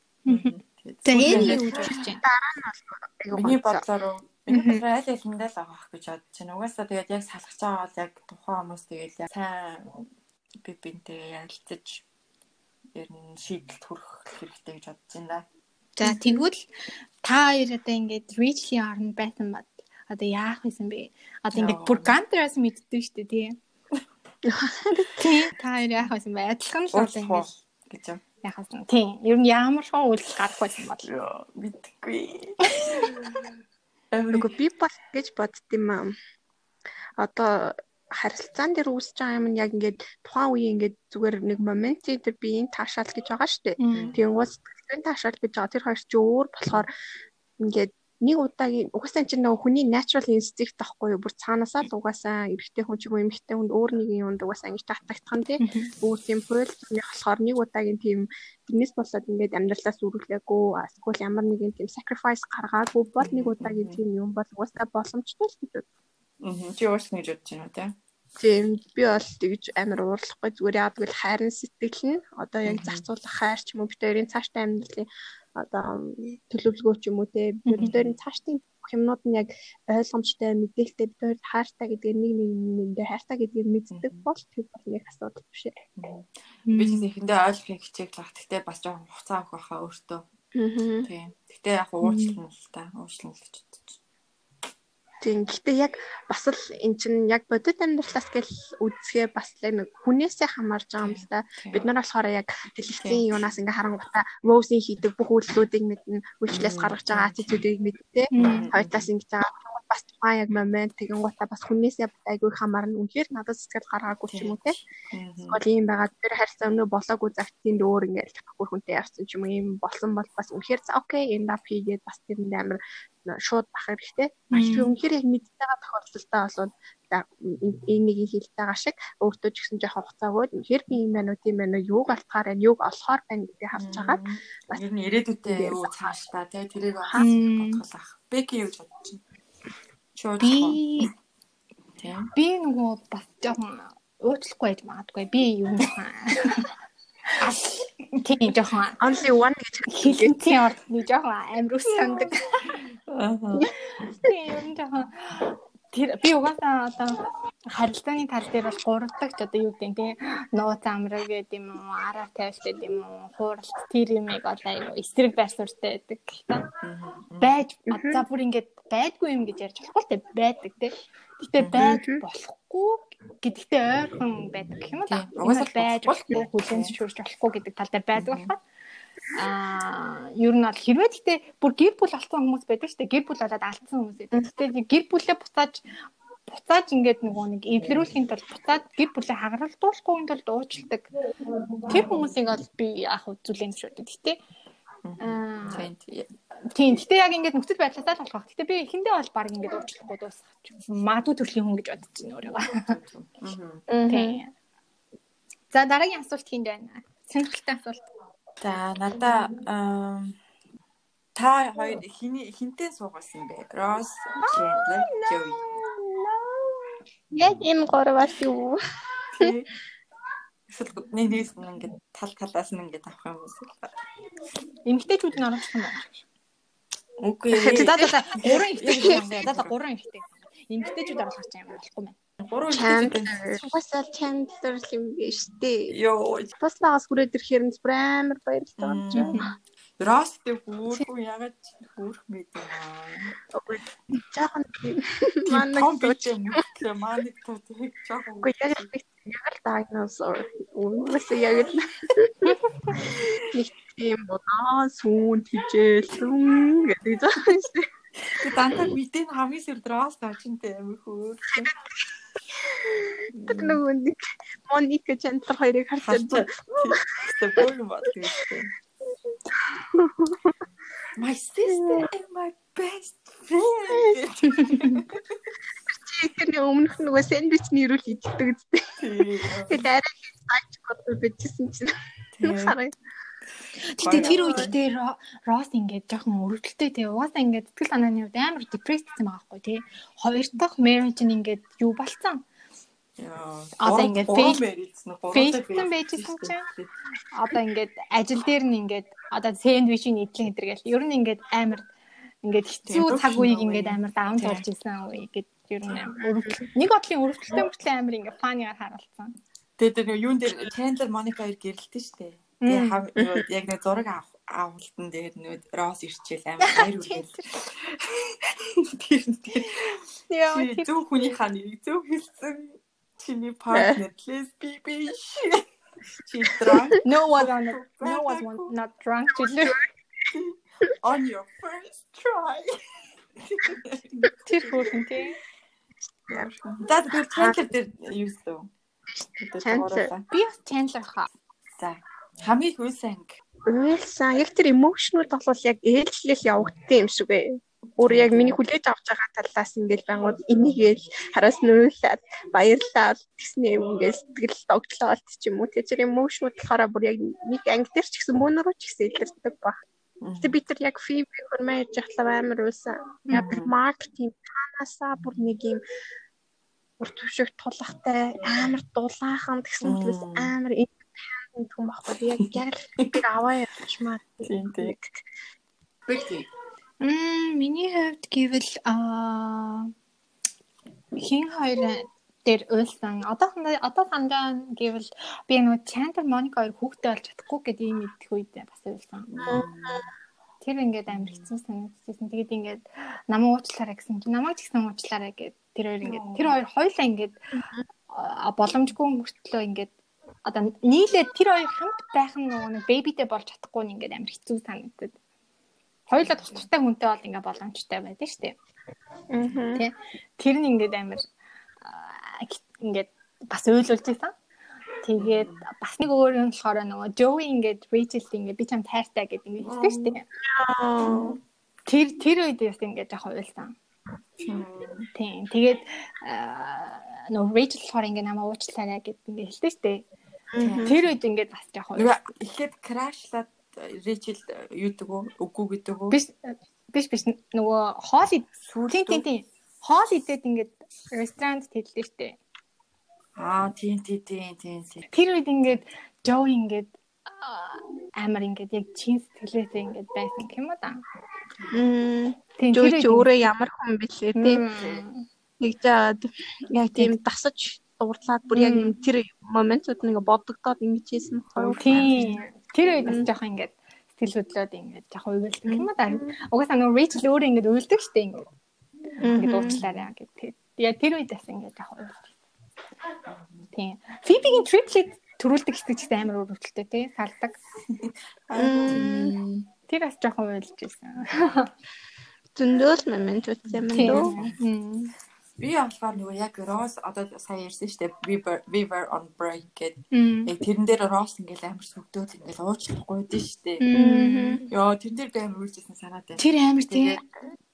Тэгээ энэ юу гэж бодож байна? Дараа нь бол Миний бодлоор миний бодлоор аль алиндаа л байгаа гэж бодож байна. Угаасаа тэгээд яг салгаж байгаа бол яг тухайн хүмүүс тэгээд сайн би бинтэй ярилцаж ер нь шийдэлд хүрэх хэрэгтэй гэж бодож байна. За тэгвэл та хоёр одоо ингээд reach-ийн орнд байсан бат. Одоо яах вэсэн бэ? Одоо ингээд бүр гантераас мэддэг шүү дээ тий. Тий та хоёр яах бэ? Адилхан л одоо ингээд гэж юм. яхаас нь тий. Ер нь ямар шоу үйлс гарах байсан бол. Мэдгүй. Нөгөө би бас гэж боддtiin маа. Одоо харилцаан дээр үүсэж байгаа юм нь яг ингээд тухайн үеийн ингээд зүгээр нэг моментийн дээр би энэ таашаал гэж байгаа шүү дээ. Тэгээд уус сэтгэлийн таашаал гэж байгаа. Тэр хоёр ч өөр болохоор ингээд нэг удаагийн угаасаа чинь нөгөө хүний natural instinct тахгүй юу бүр цаанаасаа л угаасаа эрэгтэй хүн ч юм уу эмэгтэй хүнд өөр нэг юм угаасаа ингэж татагдах нь тий өөр тийм зүгний болохоор нэг удаагийн тийм тэрнээс болоод ингээд амьдралаас үргэлээгүй эсвэл ямар нэгэн тийм sacrifice гаргаагүй бол нэг удаагийн тийм юм бол угаасаа боломжтой л гэдэг. Чи уус гэж бодож байна тий. Тийм би бол тэгж амар уурлахгүй зүгээр яадаг л хайрын сэтгэл нь одоо яг зарцуулах хайр ч юм уу битэрийн цааштай амьдралын одоо төлөвлөгөө ч юм уу те битэрийн цаашдын юмнууд нь яг ойлгомжтой мэдээлэлтэй битэр хайртай гэдгийг нэг нэгэндээ хайртай гэдгийг мэддэг бол тэр бол нэг асуудал биш ээ. Би ч ихэндээ ойлгохыг хичээглэх. Гэхдээ бас жоохон хугацаа авах байхаа өөртөө. Тийм. Гэхдээ яг уучлална л та. Уучлална л гэж. Тийм. Гэхдээ яг бас л эн чинь яг бодит амьдралаас гэл үзгээ бас л нэг хүнээсээ хамаарж байгаа юм л да. Бид нар болохоор яг дэлгэцийн юунаас ингээ харангуйта Rose-ийн хийдэг бүх үйлслүүдийг мэднэ, үйлчлээс гаргаж байгаа attitude-ийг мэдтээ. Хоёулаас ингэж байгаа бас тухайн яг момент тэгэн гутаа бас хүнээсээ айгүй хамаарна. Үнэхээр надад сэтгэл гаргаагүй ч юм уу те. Эсвэл ийм байгаа тэр харьцаа өнөө болоогүй загтын дөөр ингээл бүр хүнтэй явсан ч юм ийм болсон бол бас үнэхээр за окей end up хийгээд бас тэр амар шууд бах хэрэгтэй. Маш би үнэхээр яг мэддэг байгаа тохиолдолтой болоод энэ нэг хэлтэй байгаа шиг өөртөө ч гэсэн жоохон хугацаа өгөөд үнэхээр би юм байна уу тийм байна уу юуг алтахаар байна юуг олохоор байна гэдгийг харж агаад бас ер нь ирээдүйдээ юу цааш та тий тэрийг хаас бодголах. Бэки юу гэж бодож байна? Би би нөгөө бас жоохон уучлахгүй байж магадгүй. Би юм Тийм жоохон only one гэж хэлэнцийн орд нэг жоохон амир ус сандаг. Аа. Тийм жоохон тэр би угаасаа одоо харилцааны тал дээр бол гуравдагч одоо юу гэдэг тийм нууц амраг гэдэг юм уу араа тавьдаг юм уу хууралт тэр юмыг одоо аюу эсрэг байр суурьтай байдаг гэхдээ байж за бүр ингэж байдгүй юм гэж ярьж болохгүй те байдаг те гэтээ байж болохгүй гэдэгтээ ойрхон байдаг гэх юм уу та. Угаасаа байж болохгүй хүлэн зөвшөөрч болохгүй гэдэг тал дээр байдаг болохоор аа ер нь бол хэрвээ гэтээ бүр гэр бүл алдсан хүмүүс байдаг шүү дээ гэр бүл болоод алдсан хүмүүс байдаг. Гэтээ гэр бүлээ буцааж буцааж ингээд нөгөө нэг эвлэрүүлэхийн тулд буцаад гэр бүлээ хагаралдуулахгүй тулд уучладаг. Тэр хүмүүсийг бол би яг үзүүлэн зөвшөөрдөг. Гэтэ Тийм. Гэтэ яг ингээд нөхцөл байдлаасаа л болох. Гэтэ би эхэндээ бол баг ингээд уучлахгүй дуусгах. Магадгүй төрлийн хүн гэж бодож байна өөрийгөө. Тийм. За дараагийн асуулт хинд байна? Сонирхолтой асуулт. За надаа та хоёр хиний хинтээ суугасан бэ? Ross, Chandler, Joey. Яг энэ гураваас юу? Эсвэл нэг нэгс нь ингээд тал талаас нь ингээд авах юм уу? Эмгтээчүүд нь оруулах юм байна. Үгүй. За за гурван эмгтээчүүд байна. За за гурван эмгтээ. Эмгтээчүүд оруулах юм болохгүй байна. Гурван Chandler. Угаасаа Chandler юм биш дээ. Йоо. Бас лагаас хүрээд ирэхээр нь амар баярлалаа гэж. Рост тэг хөөрхөн ягаад хөөрх мэд юм аа. Жаахан манайг тууч юм. Манайг тууч жаахан. Үгүй яг яг л diagnose үнэс яг л нэг тийм бодоо сүүн тижээлсэн гэдэг заахан шүү. Тэг дантаа мэдэн хамгийн сүүлд рост очинтэй амир хөөр. Тэр нөгөө нэг Моника Чендлер хоёрыг харж байна. Тэ бүр юм бат тийм. My sister and my best friend. Чикний өмнөх нөгөө сэндвич нэрүүл иддэг үстэй. Тэгээд арай цаач бодвол бичсэн чинь. Хараа. Гэтэ тэр үед гэтээ Росс ингээд жоохон өрөвдөлттэй тий. Угаасаа ингээд сэтгэл санааны хувьд амар депресд гэсэн байгаа байхгүй тий. Хоёр дахь marriage нь ингээд юу болцсон. Одоо ингээд fail failсэн байжсэн чинь одоо ингээд ажил дээр нь ингээд одоо сэндвичийн идэлэн хэдэр гэл ер нь ингээд амар ингээд хэцүү цаг үеийг ингээд амар даун туулж ирсэн үе гэдэг ер нь нэг бодлын өрөвдөлтөй мөртлөө амар ингээд фанигаар харуулсан. Тэгээд тэр юун дээр Chandler Monica хоёр гэрэлтэн штэ. Тэгээд яг нэг зураг авалтан дээр нүд Росс ирчээл амар хайр үргэлж. Тэр тэр. Яа, зөв хүний ханы зөв хэлсэн. Чиний партнер lesbian shit. Чи drunk. No one on no one not drunk жилээ. On your first try. Тэр хөөрхөн тий. За тэр Chandler дээр юу лөө? Chandler. Би бас Chandler хаа. За. Хамгийн их үсэн анги. Уйлсан. Яг тэр emotional бол яг ээлжлэл явагдсан юм шиг бай. Өөр яг миний хүлээж авч байгаа талаас ингээл байнгут энийгээл хараас нүүлээд баярлаад тэгснээ ингээл сэтгэл тогтлоод ч юм уу. Тэр emotional болохоор бүр яг нэг анги дээр ч гэсэн мөн рүү ч гэсэн илэрдэг баг. Гэтэ би тэр яг Phoebe хөрмөө яж ахлаа амар уйсан. Яг маркетинг танаасаа бүр нэг юм бүр төвшөг тулахтай амар дулаахан гэсэн хүмүүс амар энэ хүн байхгүй яг яг би аваа явчмаар тийм тийм. Бэгти. Мм миний хувьд гэвэл аа хин хоёр дээр уйлсан. Одоохондоо одоо санджаа гэвэл би нөгөө Chandler Monica хоёр хүүхдээ олж чадахгүй гэдэг юм мэдэх үед бас уйлсан. Тэр ингээд амар хэцүү санагдчихсэн. Тэгээд ингээд намайг уучлаарай гэсэн чинь намайг ч гэсэн уучлаарай гэд тэр хоёр ингээд тэр хоёр хоёлаа ингээд боломжгүй мөртлөө ингээд одоо нийлээд тэр хоёр хамт байх нь нөгөө нэг бэбидээ болж чадахгүй нь ингээд амар хэцүү санагдаад. Хоёулаа тус тустай хүнтэй бол ингээд боломжтой байдаг шүү дээ. Аа. Тэ. Тэр нь ингээд амар ингээд бас уйлуулж байсан. Тэгээд бас нэг өөр юм болохоор нөгөө Joey ингээд Rachel ингээд би чам тайртай гэдэг ингээд хэлдэг шүү дээ. Тэр тэр үед бас ингээд яг уйлсан. Тийм. Тэгээд нөгөө Rachel болохоор ингээд намайг уучлаарай гэдэг ингээд хэлдэг шүү дээ. Тэр үед ингээд бас яг уйлсан. Ихэд крашлаад Rachel юу гэдэг үү? Үгүй гэдэг үү? Биш биш биш нөгөө хоол тийм тийм тийм хоол идээд ингээд ресторанд тэлдэг дээ. Аа тийм тийм тийм тийм. Тэр үед ингээд Жоо ингээд амар ингээд яг чин сэтгэлээсээ ингээд байсан юм да. Мм. Тийм тэр чи өөрөө ямар хүн бэлээ тийм. Нэг жаад яг тийм дасаж дуурлаад бүр яг тэр моментууд нэг бодогдоод ингэж хийсэн хоёр. Тийм. Тэр үед бас жоохон ингээд сэтгэл хөдлөөд ингээд жоохон уйлдаг юм да. Угаасаа нөгөө Rachel өөрөө ингээд уйлдаг штэ ингээд. Ингээд уучлаарай гэдэг. Яг тэр үед бас ингээд жоохон уйлдаг. Тийм. Фибигийн триплет төрүүлдэг хэсэг ч амар өрөвдөлттэй тий салдаг. Тэр бас жоохон уйлж ирсэн. Зөндөөл момент үтсэн юм дөө. Би болохоор нөгөө яг Rose одоо сая ярьсан шүү дээ. Weaver Weaver on break гэдэг. Яг тэрэн дээр Rose ингээл амар сүгдөөд ингээл уучлахгүй дээ шүү дээ. Йоо тэрэн дээр би амар үйлжсэн санаад байна. Тэр амар тий.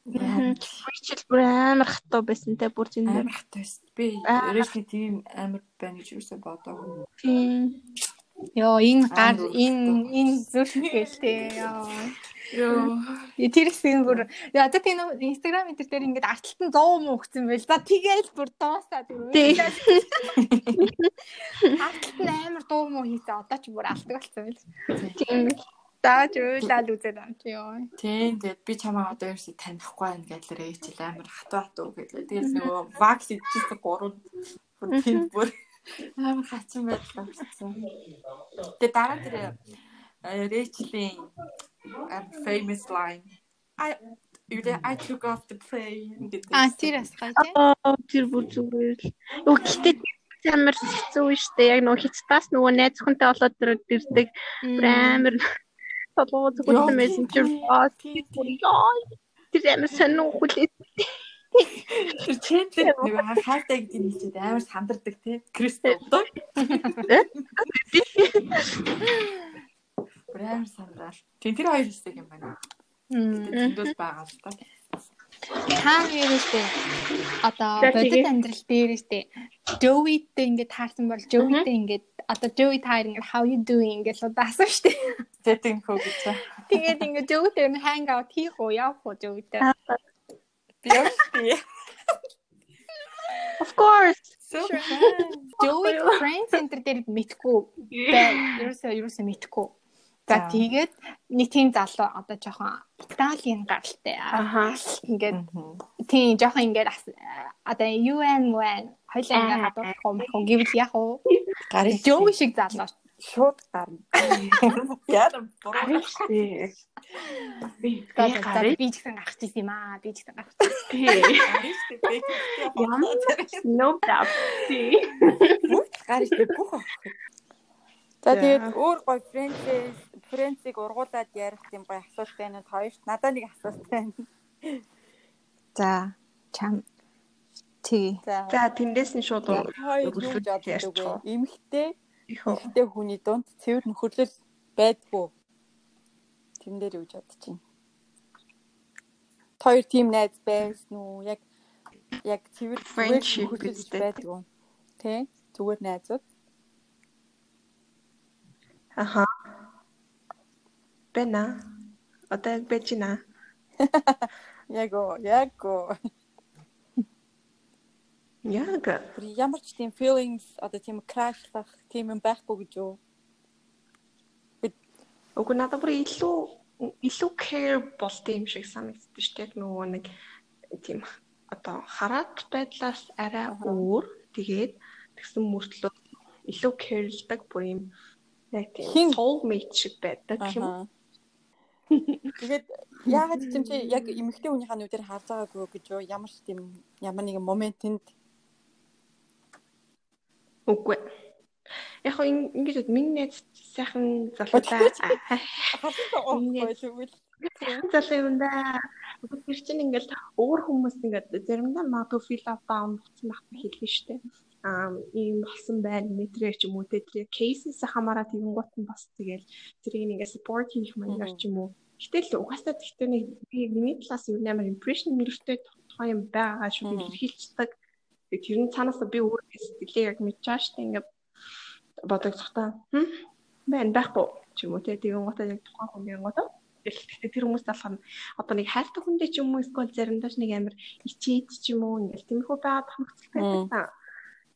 Хичээл бүр амар хатуу байсан те бүр зин амар хатуу байсан. Би Rachel тийм амар байна гэж юусаа бодоогүй. Тийм. Йоо энэ гар энэ энэ зүрх гэлтэй ёо. Йоо. Тэр хэсэг бүр яа за тийм инстаграм энэ дээр ингээд арталт нь 100 муу өгсөн байл. За тэгээл бүр дуусаа зүгээр. Арталт нь амар дуу муу хийсэн. Одоо ч бүр алдаг болсон байл. Тийм дааж уйлал үзээд ам чи ёо. Тийм тэгээд би чамаа одоо ерөөсөй танихгүй байна гэхэлэр ээжил амар хатуу хатуу гэдэг. Тэгээд нөгөө вакс идчихсэн гурван бүр бүр амар хачин байдал орсон. Тэгээд дараа тэр Рэйчлийн famous line I You did I took off the plane гэдэг. А тэр асгай тий. Аа тэр бүр зүгээр л. Юу гэхдээ амар хэцүү шүү дээ. Яг нөгөө хятадаас нөгөө найз хүнтэй болоод ирдэг. Амар толгой зөвхөн мессенжер баа яа тэр амар сонин хүлээ Тэр чэндэр нэг хайртай гэдэг нь хэлээд амар сандардаг тий. Кристо одоо. Брэм сандрал. Тин тэр хоёр хэсэг юм байна. Тэндээс байгаа л та. Та нэрээстэй одоо бодит амьдрал дээр штэ Joey-тэй ингээд таарсан бол Joey-тэй ингээд одоо Joey таар ингээд how you doing гэж удаа асуув штэ. Зэтин хөө гэж. Тэгээд ингээд Joey-тэй hang out хийх уу явах уу Joey-тэй. Би яа. Of course. Joey Friends Center дээр мэдхгүй. Бай. Ерөөсөө ерөөсөө мэдхгүй. За тэгээд нэг тийм залуу одоо жоохон Италийн гаралтай. Аха. Ингээд тийм жоохон ингээд одоо UN UN хоёлаа ингээд гадуур хом гэвэл яг уу? Гарыг Joey шиг залуу шууд гарна. Яа буруу штэ. Би За би ч гэсэн гарах гэсэн юм аа. Би ч гэсэн гарах. тий. гарыг Ямар no doubt. Тий. гарыг бүх авах. За тэгээд өөр гой френчээс френцийг ургуулад ярих юм гоё асуулт байна. Хоёрт надад нэг асуулт байна. За чам тий. За тэндээс нь шууд хоёр юу өргөжлөж боддог ярьчих. вэ? Эмэгтэй Их үү. эмэгтэй хүний дунд цэвэр нөхөрлөл байдгүй. Тэн дээр юу гэж бодож байна? Хоёр тим найз байсан уу? Яг яг цэвэр нөхөрлөл байдгүй. Тэ? Зүгээр найзууд. Аха. Бэна. Одоо яг байж гинэ. Яг оо, яг оо. Яг. Ямар ч тийм feelings одоо тийм крашлах тийм юм байхгүй гэж юу? Уг нь надад бүр илүү илүү care болт юм шиг санагддаг шүү дээ. Нөгөө нэг тийм одоо хараат байдлаас арай өөр. Тэгээд тэгсэн мөртлөө илүү careлдаг бүр юм яг тийм soulmate шиг байдаг юм. Тэгээд яагаад юм чи яг эмэгтэй хүнийхээ нүдээр харж байгаагүй гэж юу? Ямар ч тийм ямар нэгэн моментэнд Үгүй. Яг хоо ин- ингэж бод миний найз сайхан залуудаа харсан тэгвэл залуу юм да. Тэр чинь ингээл өөр хүмүүс ингээд заримдаа магадгүй feel up down болсон байх хэлнэ штэ. Аа ийм болсон байна мэтрээ ч юм уу тэ тэр cases хамаараа тэгэн гут нь бас тэгэл тэрийг нэгээ support хийх маягаар ч юм уу. Гэтэл угаасаа тэгтээ нэг би миний талаас юу нээр impression нэртэй тухайн юм байгаа шүү Мгм. дээ илэрхийлцдэг. Тэгээ тэр нь цаанаас би өөр сэтгэлээ яг мэдчихэж штэ ингээд бодогдохтаа хм байна байхгүй ч юм уу тэ тэгэн гутаа яг тухайн хүний гутаа Гэхдээ тэр хүмүүс талах нь одоо нэг хайртай хүндээ ч юм уу эсвэл заримдаа ч нэг амар ичээд ч юм уу ингээл тиймэрхүү байгаад хамгаалдаг байдаг та.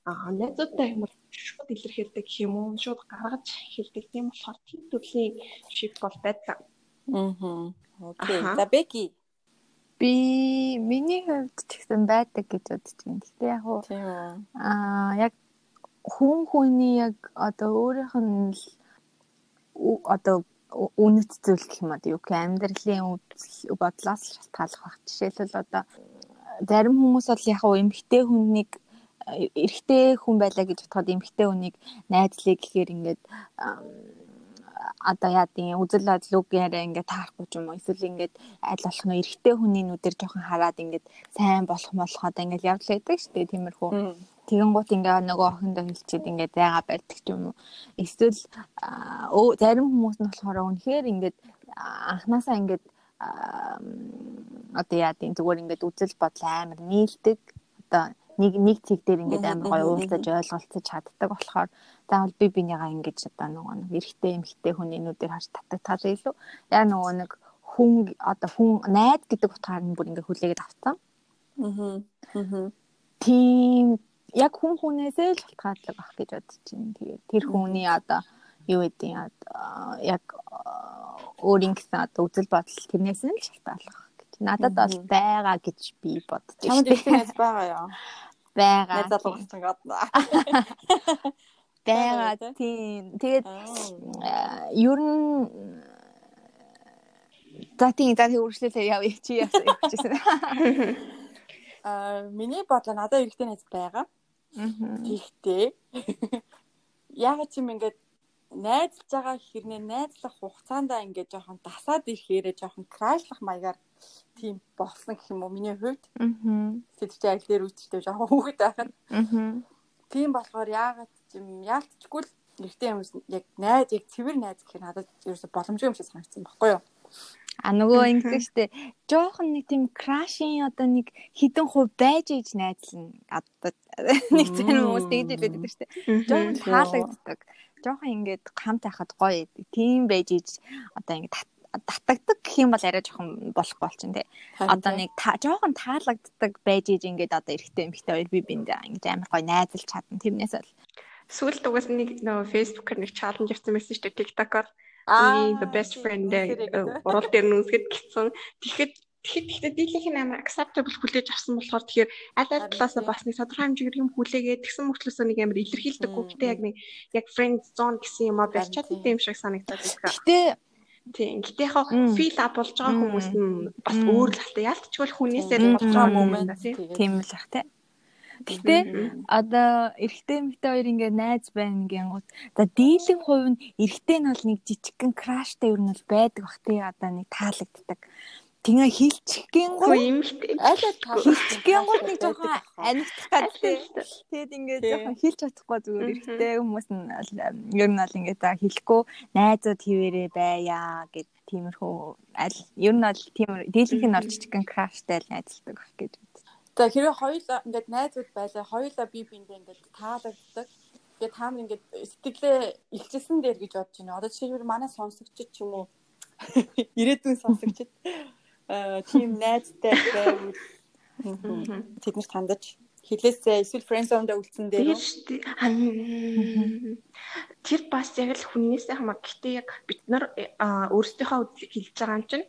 Аа найзуудтай юм бол шууд илэрхийлдэг гэх юм уу шууд гаргаж хэлдэг тийм болохоор тийм төрлийн шиг бол байдаг. Аа. Окей. За Беки. Би миний хувьд ч гэсэн байдаг гэж бодож байна. Гэхдээ яг уу аа яг хүн хүний яг одоо өөрийнх нь одоо үнэт зүйл гэх юм одоо юу гэх амьдралын бодлоос шалтгаалах баг. Жишээлбэл одоо зарим хүмүүс бол яг уу эмгтэй хүнийг эрэгтэй хүн байлаа гэж бодоход эмгтэй хүнийг найзлыг гэхээр ингээд одоо яа тийм үзэл бодлогоороо ингээд таарахгүй ч юм уу эсвэл ингээд аль болох нь эрэгтэй хүний нүдээр жоохон хараад ингээд сайн болох молох одоо ингээд явж байдаг шүү дээ тиймэрхүү Тэгэн гут ингээ нөгөө охиндоо хэлчихэд ингээ зайгаа барьдаг ч юм уу. Эсвэл зарим хүмүүс нь болохоор үнэхээр ингээд аа, анханасаа ингээд аа, м, одоо яа тийм зүгээр ингээд үзэл бодол амар нийлдэг. Одоо нэг нэг цэг дээр ингээд амар гоё уулзаж ойлголцож чаддаг болохоор заавал би бинийгаа ингэж одоо нөгөө нэг эрэгтэй эмэгтэй хүний нүдээр харж татдаг тал илүү. Яа нөгөө нэг хүн одоо хүн найд гэдэг утгаар нь бүр ингээ хүлээгээд авсан. Аа. Аа. тийм яг хүн хүнээсээ л шалтгаалдаг ах гэж бодож байна. Тэгээд тэр хүний одоо юу гэдэг юм яг аа, өөрийн гэсэн одоо үзэл бодол тэрнээс нь л шалтгаалах гэж. Надад бол байгаа гэж би бодож Чамд байна. их найз байгаа яа. Байгаа. Найз залгууч чангаад. Байгаа. тий. Тийм. Тэгээд Аа. аа, ер нь за тийм за тийм үргэлжлүүлээ явъя чи яасан явчихсан. Аа, миний бодлоо надад эрэгтэй найз байгаа. Тэгтээ яг ч юм ингээд найзлж байгаа хэрнээ найзлах хугацаандаа ингээд жоохон дасаад ирэхээрээ жоохон крашлах маягаар тийм болсон гэх юм уу миний хувьд. Тэд чи аль дээр үчтэй жоохон хүүхэд байхад Мгм. тийм болохоор яагаад юм яалтчгүй л эрэгтэй хүмүүс яг найз яг цэвэр найз гэхээр надад ерөөсө боломжгүй юм шиг санагдсан баггүй юу? А нөгөө ингэдэг штэ жоохон нэг тийм крашин одоо нэг хідэн хувь байж ээж найзлна. Одоо нэг тийм хүмүүс тэгж хэлээд байдаг штэ. Жоохон таалагддаг. Жоохон ингээд хамт байхад гоё. Тийм байж ээж одоо ингээд татагддаг гэх юм бол арай жоохон болох болчихно тий. Одоо нэг жоохон таалагддаг байж ээж ингээд одоо эрэхтэй эмхтэй хоёр би бинд ингээд амар гоё найзалж чадна. Тэрнээс бол сүүлд угаас нэг нөгөө фэйсбүүкээр нэг чаленж явсан байсан шүү дээ. TikTok-оор Аа the best friend урал дээр нь үзгээд гисэн. Тэгэхэд Тэгэхэд гэхдээ дийлийнх нь амар acceptable хүлээж авсан болохоор тэгэхээр аль аль талаасаа бас нэг тодорхой хэмжээгээр юм хүлээгээд тэгсэн мөртлөөсөө нэг амар илэрхийлдэггүй гэхдээ яг нэг яг friend zone гэсэн юм а барьж чаддаг юм шиг санагдаад байна. Гэтэ Тийм. Гэтэ яг feel up болж байгаа хүмүүс нь бас өөр л хальта. Ялтчгүй хүнээсээ болж байгаа юм байна тийм л тий. Гэтэ одоо эрэгтэй эмэгтэй хоёр ингээд найз байна гингууд. За дийлэн хувь нь эрэгтэй нь бол нэг жижигхэн краштай ер нь бол байдаг бах тий одоо нэг таалагддаг. Тэгээ хилчгэн гоо эмэгтэй аль хилчгэн гоо нэг жоохон анигдах гэдэг. Тэгэд ингээд жоохон хилч чадахгүй зүгээр эрэгтэй хүмүүс нь ер нь бол ингээд за хэлэхгүй найзууд хിവэрэ байя гэд тиймэрхүү аль ер нь бол тийм дийлэнх нь бол жижигхэн краштай л найзалдаг бах гэж За хэрвээ хоёулаа ингээд найзууд байлаа хоёулаа бие биендээ ингээд таалагддаг. Тэгээд та нар ингээд сэтгэлээ илчилсэн дээр гэж бодож байна. Одоо жишээлбэл манай сонсогчд ч юм уу ирээдүйн сонсогчд аа тийм найзтай байвал тэд нар тандаж хилээсээ эсвэл friend zone-д үлдсэн дээр тэр бас яг л хүннээсээ хамаа. Гэхдээ яг бид нар өөрсдийнхөө үдлийг хэлж байгаа юм чинь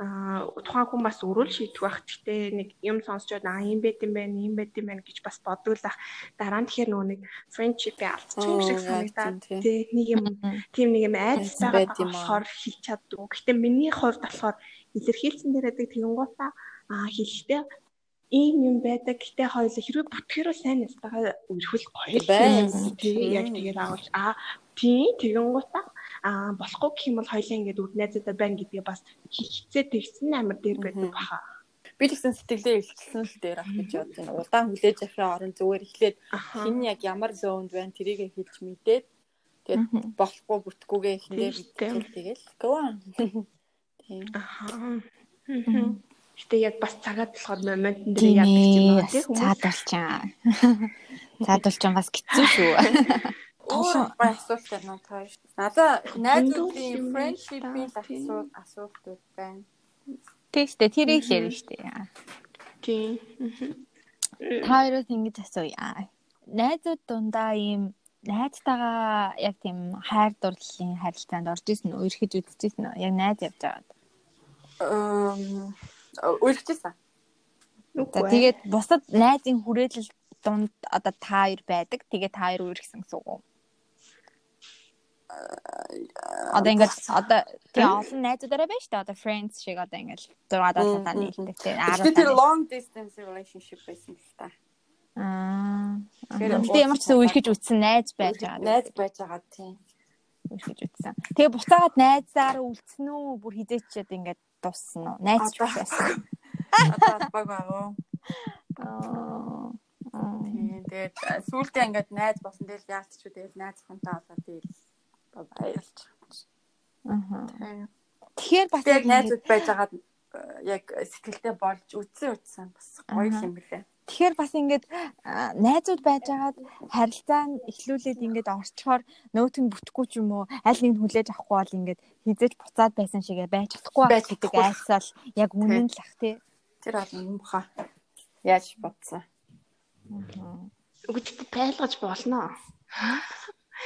тухайн хүн бас өрөөл шийдэх байх. Гэхдээ нэг юм сонсчод аа юм байт юм байна, юм байт юм байна гэж бас бодволах. Дараа нь тэгэхээр нөгөө нэг friendship алдчих юм шиг санагдаад тий нэг юм тийм нэг юм айдас байгаа болохоор хэлж чаддгүй. Гэхдээ миний хувьд болохоор илэрхийлсэн дээр байдаг тэгэнгуутаа аа хэлэхдээ ийм юм байдаг. Гэтэ хоёул хэрвээ бүтгэрөө сайн нэстагаа өрхөл гоё байна. Тий яг тэгээд агуулж аа тий тэгэнгуутаа аа болохгүй гэх юм бол хоёлаа ингээд үр найзуудаа байна гэдгээ бас хилцээ тэгсэн амар дээр байдаг баха. Би тэгсэн сэтгэлээ илчилсэн л дээр ах гэж бодож байна. Удаан хүлээж авахын орон зүгээр эхлээд хин яг ямар зоонд байна тэрийг хэлж мэдээд тэгээд болохгүй бүтггүйгээ эхнээ мэдээ тэгэл go on. Тийм. Аха. Гэтэ яг бас цагаад болохоор моментн дээр яадаг юм байна тийм хүмүүс. Цаад болчихаа. Цаад болчихсон бас хэцүү шүү. Өөр бай асуулт байна уу тоо. Надаа найзуудын friendship-ийн асуулт асуултууд байна. Тэгстэй тэрийг л ярина штэ. Тийм. Та хоёроос ингэж асууя. Найзууд дундаа ийм найзтайгаа яг тийм хайр дурлалын харилцаанд орж исэн үү? Өрхөж үзчихсэн үү? Яг найз явж байгаад. Эм. За тэгээд бусад найзын хүрээлэл дунд одоо та хоёр байдаг. Тэгээд та хоёр үргэсэн гэсэн үг үү? Одоо ингээд одоо тийм олон найзуудаараа байна шүү дээ. Одоо friends шиг одоо ингээд 6 7 таа нийлдэг тийм. Аа. Тэр long distance relationship байсан л та. Аа. Тэгээд ямар ч зүйл үерхэж үтсэн найз байж байгаа. Найз байж байгаа тийм. Үерхэж үтсэн. Тэгээ буцаагаад найзаар үлдсэн үү? Бүр хизээчээд ингээд дуссан уу? Найз ч байсан. Одоо баг байгаа. Аа. Тийм. Тэгээд сүүлдээ ингээд найз босон. Тэгэл яалтч үү. Тэгэл найз хонтоо болоод тэгэл баярлж. Аа. Тэгэхээр бас яг найзууд байж байгаад яг сэтгэлдээ болж үтсэн үтсэн бас гоё юм билээ. Тэгэхээр бас ингээд найзууд байж байгаад харилцаа нь эхлүүлээд ингээд орчхоор нөөт нь бүтэхгүй ч юм уу аль нэг хүлээж авахгүй бол ингээд хизээж буцаад байсан шигээ байж чадахгүй гэдэг айсаал яг үнэн л ах тий. Тэр бол юм баха. Яаж бодсон. Үгүйд тайлгаж болно.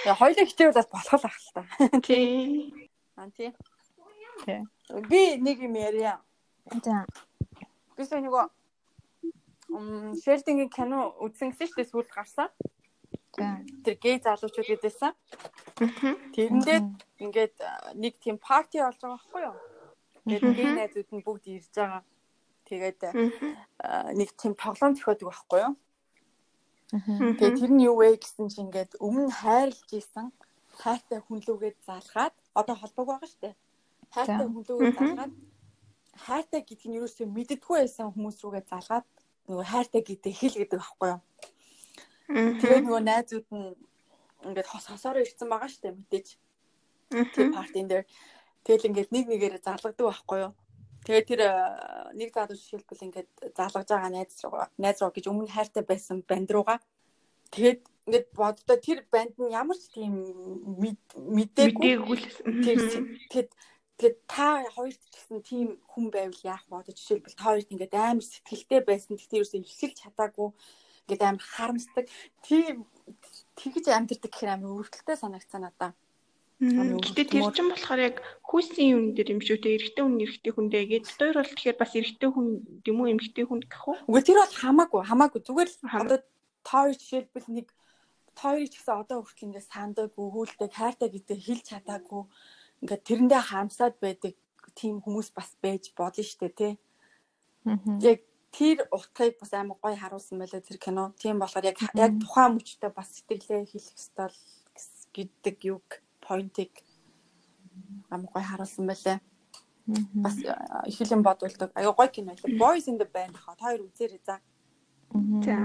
Яа хоёулаа хичээвэл бас болох л ах л та. Тий. Аа тий. Тий. Би нэг юм ярья. За. Бис нөгөө м Шелдингийн кино үзсэн гэсэн шүү дээ сүүлд гарсан. Тэр гей залуучууд гэдээсэн. Тэрэндээ ингээд нэг тийм парти болж байгаа байхгүй юу? Тэгээд гей найзууд нь бүгд ирж байгаа. Тэгээд нэг тийм тоглоом зохиодог байхгүй юу? Тэгээ тэр нь юу вэ гэсэн чинь ингээд өмнө хайрлж исэн хайртай хүн лүгээд залгаад одоо холбоог байгаа штэ. Хайртай хүн лүгээд залгаад хайртай гэдгийг нь юусоо мэддэггүй байсан хүмүүс рүүгээ залгаад нөгөө хайртай гэдэг хэл гэдэг аахгүй юу. Тэгээ нөгөө найзууд нь ингээд хос хосоор ирсэн байгаа штэ мэдээж. Тэр партийн дээр Тэгэл ингээд нэг нэгээрээ залгадаг байхгүй юу? Тэгээд тэр э, нэг залуу жишээлбэл ингээд залгаж байгаа найз руугаа найз руу гэж өмнө хайртай байсан банд руугаа тэгээд ингээд боддоо тэр банд нь ямар ч тийм мэдээгүй тэгээд тэгээд та хоёрт ч гэсэн тийм хүн байвал яах вэ? Жишээлбэл та хоёрт ингээд амар сэтгэлтэй байсан. Тэгтээ ерөөсөө ихсэлж чадаагүй ингээд амар харамсдаг. Тийм тэгж амьдэрдэг гэхээр амар өөртөлтэй санагцсан надаа. Гэтэ тэр чинь болохоор яг хүүсийн юм дээр юм шүү те эрэгтэй хүн эрэгтэй хүндээ гээд хоёр бол тэгэхээр бас эрэгтэй хүн юм уу? Эмэгтэй хүн гэх үү? Үгүй тэр бол хамаагүй хамаагүй. Зүгээр л одоо тоо жишээлбэл нэг тоорыг ч гэсэн одоо хүртэл ингээд сандаг, өгүүлдэг, хайртай гэдэг хэлж чадаагүй. Ингээд тэрэндээ харамсаад байдаг тийм хүмүүс бас байж болно штэ тий. Яг тэр утгыг бас амар гоё харуулсан байлаа тэр кино. Тийм болохоор яг яг тухайн мөчтэй бас сэтгэлээ хэлэх ёстой гэдэг юг поинтыг амар гоё харуулсан байлаа. Бас их юм бодволдог. Аюу гоё кино байлаа. Boys in the Band хаа хоёр үзээрэй за. За.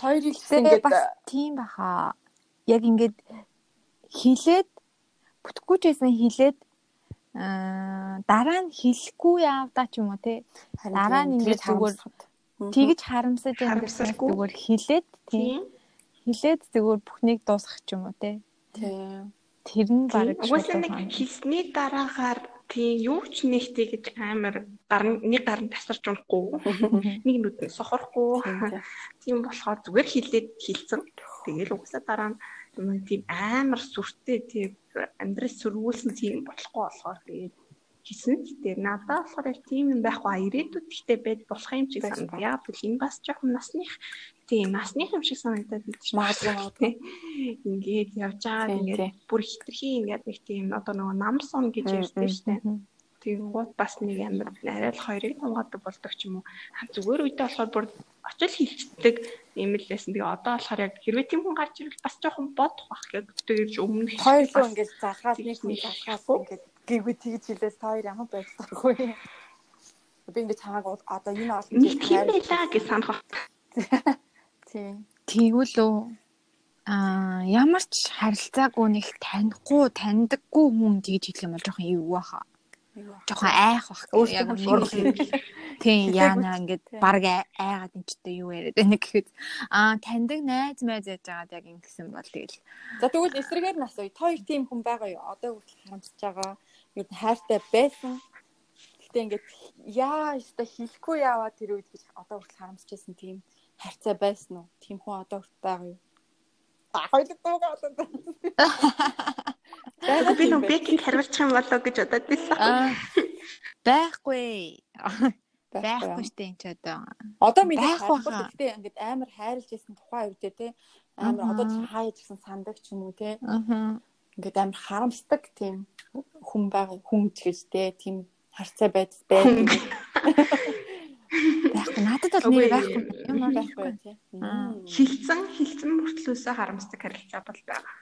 Хоёрыг ингээд бас тийм баха. Яг ингээд хилээд бүтэхгүй ч байсан хилээд аа дараа нь хэлэхгүй явдаа ч юм уу те. Дараа нь ингээд зүгээр тэгж харамсаж харамсалгүй зүгээр хилээд тийм. Хилээд зүгээр бүхнийг дуусгах ч юм уу те. Тийм. Тэр нь баг угаасаа нэг хийсний дараагаар тийм юу ч нэгтэй гэж амар гарн нэг гарн тасарч унахгүй. Нэг нүд нь сохорохгүй тийм болохоор зүгээр хилээд хилцэн тэгэл угаасаа дараа нь тийм амар сүртэй тийм амьдрал сөргүүлсэн тийм болохгүй болохоор тэгээд хийсэн. Тэгээд надад болохоор яг тийм юм байхгүй. Ирээдүйд ихтэй байд болох юм шиг санагдав. Яг л энэ бас жоохон насных тийм насных юм шиг санагдаад байдаг магадгүй ингээд явж байгаа ингээд бүр хитрхи ингээд нэг тийм одоо нөгөө намсон гэж ярьдэн штэ. Тийм гут бас нэг амар арай л хоёрыг тунгадаг болдог ч юм уу. Зүгээр үедээ болохоор бүр очил хилчдэг юм л байсан. Тэгээ одоо болохоор яг хэрвээ тийм хүн гарч ирвэл бас жоохон бодох бах яг тэгэж өмнө хоёр л ингээд залгаад нэг нэг залгаад ингээд гээгүй тэгж хэлээс та хоёр ямар байдлааргүй. Би ингээд чамааг одоо энэ олон нэг тийм байлаа гэж санах. Тэгвэл аа ямар ч харилцаагүй нэг танихгүй таньдаггүй хүн тэгж хэлэх юм бол жоохон эвгүй баха. Жоохон айх бах. Тийм яана ингээд баг айгаад энэ ч юу яриад байна гэхэд аа таньдаг найз майз яаж байгаад яг ингэсэн бол тэгэл. За тэгвэл эсрэгээр нас уу. Та хоёр тийм хүн байгаа юу? Одоо хүртэл харамсаж байгаа. Юу хайртай байсан. Гэтэ ингээд яа өстой хэлэхгүй яваа тэр үед гэж одоо хүртэл харамсаж байсан тийм харьцаа байсан уу? Тийм хүн одоо хүртэл байгаа юу? А хоёул дуугаа болоод. Би нөө бэкинг хариулчих юм болоо гэж бодоод байсан. Байхгүй. Байхгүй штэ энэ ч одоо. Одоо мэдээ хайхгүй гэхдээ ингээд амар хайрлж байсан тухайн үедээ те амар одоо ч хааж гисэн сандаг ч юм уу те. Аа. Ингээд амар харамсдаг тийм хүн байгаа хүн ч гэж те тийм харьцаа байдал байдаг. Байхгүй надад бол нэг байхгүй юм байхгүй тий. Хилцэн хилцэн мөртлөөсөө харамсдаг харилцаа бол байгаа.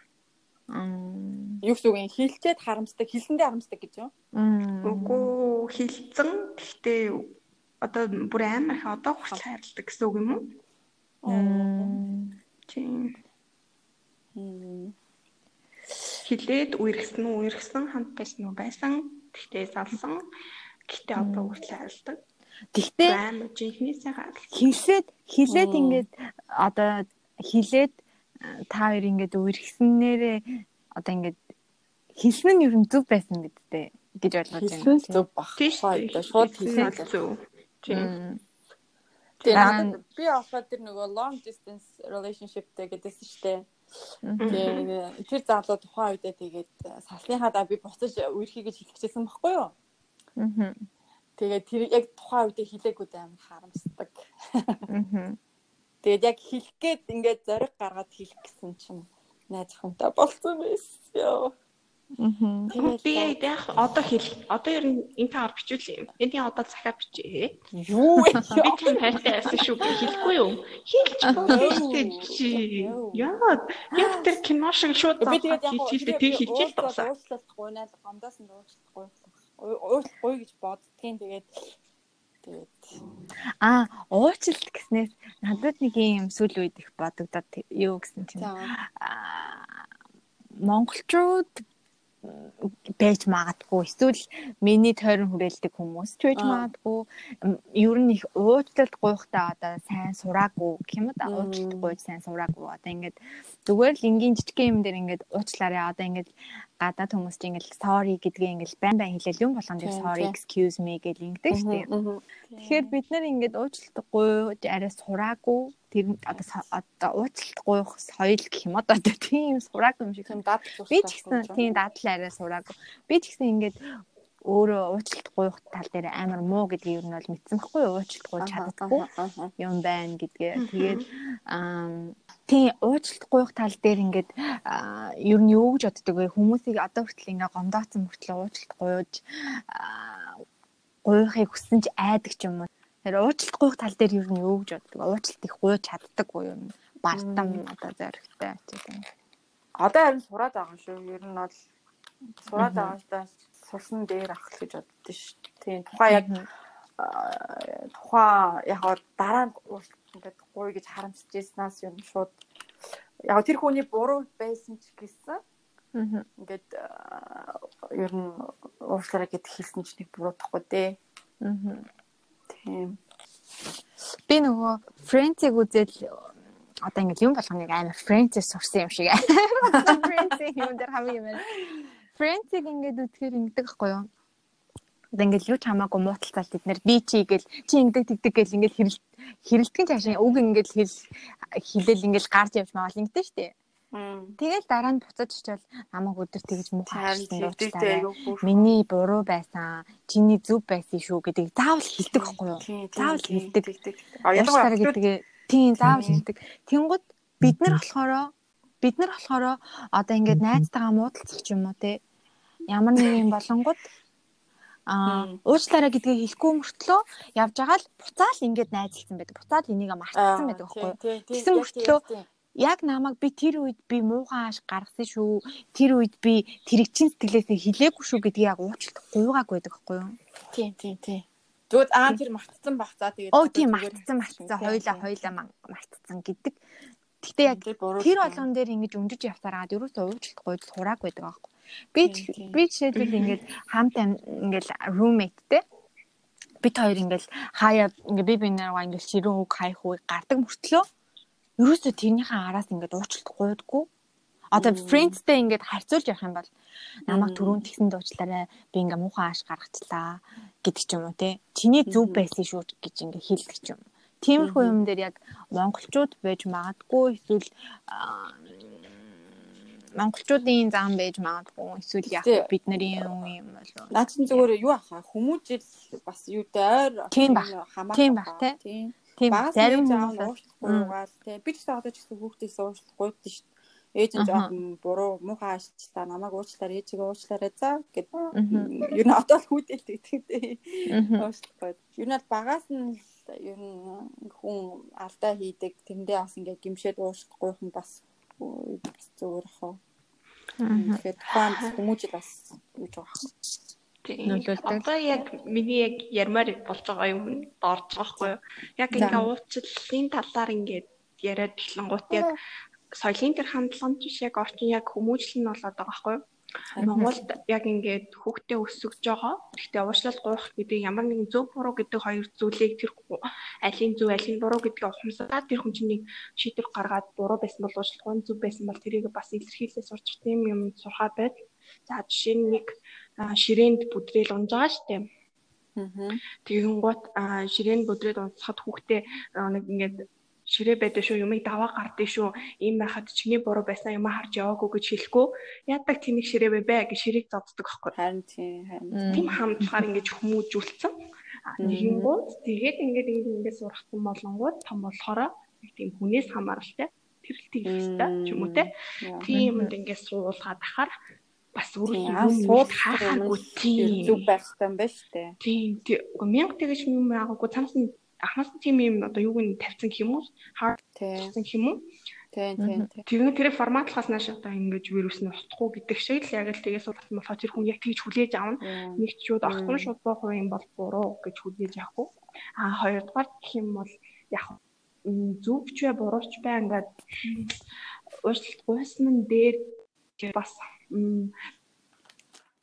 Юу гэсэн үг юм хилцээд харамсдаг хилсэндээ харамсдаг гэж юу? Үгүй хилцэн гэхдээ одоо бүр амар их одоо хүртэл хайрладаг гэсэн үг юм уу? Тийм. Хилээд үерхсэн үү үерхсэн хамт байсан уу байсан. Гэхдээ залсан. Гэхдээ одоо хүртэл хайрладаг. Гэхдээ жинхнээсээ гарал. Хилээд хилээд ингээд одоо хилээд та хоёр ингээд үерхснээрээ одоо ингээд хэлсэн нь ер нь зөв байсан гэдтэй гэж ойлгож байна. Хэлсэн зөв бах. Шууд хэлсэн зөв. Тийм. Тэгээд би авахад тэр нөгөө long distance relationship-тэй гэдээсэн шүү дээ. Тэгээд тэр залуу тухайн үедээ тэгээд салсныхаа да би буцаж үерхий гэж хэлчихсэн байхгүй юу? Аа. Тэгээд тэр яг тухайн үедээ хилээгүй амар харамсдаг. Аа. Тэгээд яг хэлэх гээд ингээд зориг гаргаад хэлэх гэсэн чинь найз охинтой болцсон байсан ёо. Аа. Би яг одоо хэл одоо ер нь энэ таар бичүүл юм. Эний одоо захаа бичээ. Юу вэ? Би тийм хайртай байсан шүү хэлэхгүй юу? Хэлж болчихсон чи. Яа, яг тэр кино шиг шууд би тэгээд яг хэлжээ тэг хэлжээ л дуусаа. Уучлахгүй наа гомдоос нь уучлахгүй уучлахгүй гэж боддгийн тэгээд тэгээд. Аа уучлалт гэснээр надад нэг юм сүл үед их бодогдоод юу гэсэн чинь. Монголчууд байж магадгүй. Эсвэл миний тойрон хүрээлдэг хүмүүс ч байж магадгүй. Ер нь их уучлалт гуйхтаа одоо сайн сураагүй юм да уучлалт гуйж сайн сураагүй. Одоо ингээд зүгээр л энгийн жижигхэн юм дээр ингээд уучлаарай. Одоо ингээд гадаад хүмүүс чинь ингээл sorry гэдгээ ингээл байн байн хэлээл юм болгонд sorry excuse me гэж ингэдэг шүү дээ. Тэгэхээр бид нар ингээд уучлалт гуйж арай сураагүй. Тэр одоо одоо уучлалт гуйх соёл гэх юм одоо. Тийм сураагүй юм шиг. Юм даад би ч гэсэн тийм даадлаа арай сураагүй. Би ч гэсэн ингээд өөрөө уучлалт гуйх тал дээр амар муу гэдгийг юу нь бол мэдсэн байхгүй юу уучлалт гуйж чаддаггүй юм байна гэдгээ. Тэгээд аа тийм уучлалт гуйх тал дээр ингээд ер нь юу гэж боддөг вэ? Хүмүүсийг одоо хүртэл ингээ гомдооцсон мөртлөө уучлалт гуйж гуйхыг хүссэн ч айдаг ч юм уу. Тэр уучлалт гуйх тал дээр ер нь юу гэж боддөг? Уучлалт их гуйж чаддаг уу юм? Бардам одоо зоригтой тийм. Одоо харин сураад байгаа шүү. Ер нь бол сураад байгаа л да сурсан дээр авах гэж боддоо шүү. Тийм тухайн яг тухайн яг дараа нь ингээд гуй гэж харамсаж ирснаас юм шууд яг тэр хүний буруу байсан ч гэсэн ингээд ер нь уушлаараа гэд хэлсэн ч нэг буруудахгүй дээ. Тийм. Би нөгөө Friends-ийг үзэл одоо ингээд юм болгоныг амар Friends-ээр сурсан юм шиг. Friends-ийн юм дээр хамгийн юм. Friends-ийг ингээд үзэхээр ингэдэг байхгүй юу? одоо ингээл юу ч хамаагүй мууталцал бид нэр би чи гэл чи ингэдэг тэгдэг гэл ингээл хэрэл хэрэлтгэн цаашаа үг ингээл хэл хилэл ингээл гарч явж маавал ингэдэж штэ. Тэгэл дараа нь буцаж очивол намайг өдөр тэгж муухай Миний буруу байсан. Чиний зөв байсан шүү гэдэг заавал хэлдэг байхгүй юу? Заавал хэлдэг. Ялангуяа гэдэг тийм заавал хэлдэг. Тэнгууд бид нар болохоор бид нар болохоор одоо ингээд найзтайгаа муудалцах юм уу те ямар нэг юм болонгууд Аа уучлаарай гэдгийг хэлэхгүй мөртлөө явж байгаа л буцаал ингээд найзалсан байдаг. Буцаал энийг мартсан байдаг байхгүй юу? Тэгсэн мөртлөө яг намайг би тэр үед би муухай ааш гаргасан шүү. Тэр үед би тэрэг чин сэтгэлээсээ хилээгүй шүү гэдгийг яг уучлалт гуйгааг байдаг байхгүй юу? Тийм тийм тийм. Зүгт аа тэр мартсан бах за тэгээд Оо тийм мартсан мартсан хоёлаа хоёлаа мартсан гэдэг. Гэтэ яг тэр болгон дээр ингэж өндөж явсараад ерөөсөө уучлалт гуйж сурааг байдаг аахгүй. Би би жишээлбэл ингээд хамт ингээд roommate-тэй бид хоёр ингээл хаяа ингээ би бинээрээ ингээл ширүүн үг хайх үг гардаг мөртлөө ерөөсөө тэрнийхээ араас ингээд уучлалт гуйдаггүй. Одоо friends-тэй ингээд харьцуулж явах юм бол намайг түрүүн тэгсэн дуучлаарай би ингээ муухай ааш гаргачлаа гэдэг ч юм уу те. Чиний зөв байсан шүү гэж ингээ хэлдэг ч юм. Тиймэрхүү юм дээр яг монголчууд байж магадгүй эсвэл монголчуудын зам байж магадгүй эсвэл яг бидний юм юм болов. Наад чинь зүгээр юу аха хүмүүжил бас юутай ойр хамаагүй. Тийм баг тий. Тийм зарим заав уушлахгүйгаал тий. Би ч ч гэсэн хүүхдээс уушлахгүй дээ шүү. Ээж нь жоохон буруу муухай ашлаа намайг уучлаар ээжийг уучлаарай за гэд ер нь одоо л хүүдэл тэгдэг уушлахгүй. Ер нь багаас нь ер нь хүн алдаа хийдэг тэндээ бас ингээд гимшээд уушлахгүй хүн бас зүгээр хаа. Тэгэхээр тухайн хүмүүжил бас гэж байгаа. Нөлөөлдөг. Одоо яг миний яг ярмаар болж байгаа юм дорж байгаа хгүй юу? Яг ингээ уучлалын талаар ингээд яриад эхлэнгуут яг соёлын төр хандлага нь яг орчин яг хүмүүжил нь болоод байгаа хгүй юу? Монголд яг ингээд хүүхдээ өсөж байгаа. Гэхдээ уушлал гуйх гэдэг ямар нэгэн зөв буруу гэдэг хоёр зүйлийг тэр алийн зөв алийн буруу гэдгийг ухамсараад тэр хүн чинь нэг шийдвэр гаргаад буруу байсан бол уушлах нь зөв байсан бол тэрийг бас илэрхийлээ сурч тийм юм сурхаа байд. За жишээ нь нэг ширээнд бүдрээл унж байгаа штеп. Тэгэн гут ширээнд бүдрээл унцахад хүүхдээ нэг ингээд ширээ байдаг шүү юмыг даваа гардыг шүү. Ийм байхад чиний буруу байсан юм харж яваагүй гэж хэлэхгүй. Яадаг тэнэг ширээ бэ бэ гэж ширийг зоддог аахгүй. Харин тийм харин тийм хамтгаар ингэж хүмүүжүүлсэн. Нэгэнгүүд тэгээд ингээд ингээд сурахсан болонгууд том болохоор тийм хүнээс хамааралтай тэрэлтийг хэвээр ч юм уу те. Тийм юмд ингээд суулгаад ахаар бас үргэлж сууд хахаагүй тийм зүг байх юм байна шүү дээ. Тийм. Мянга тэгэж юм байгаагүй. Цамс нь анхаас нь тийм юм одоо юуг нь тавьсан гэх юм уу? Тавьсан гэх юм уу? Тийм тийм тийм. Тэр тэр форматлахаас нааш одоо ингэж вирус нь устгахгүй гэдэг шиг л яг л тэгээс болсон болохоор тэр хүн яг тэгж хүлээж авна. Нэг ч шууд огтон шууд боо юм бол буруу гэж хүлээж авахгүй. Аа хоёрдугаар гэх юм бол яг зөвч бай бурууч бай ингээд уучлалт гуйсан нь дээр бас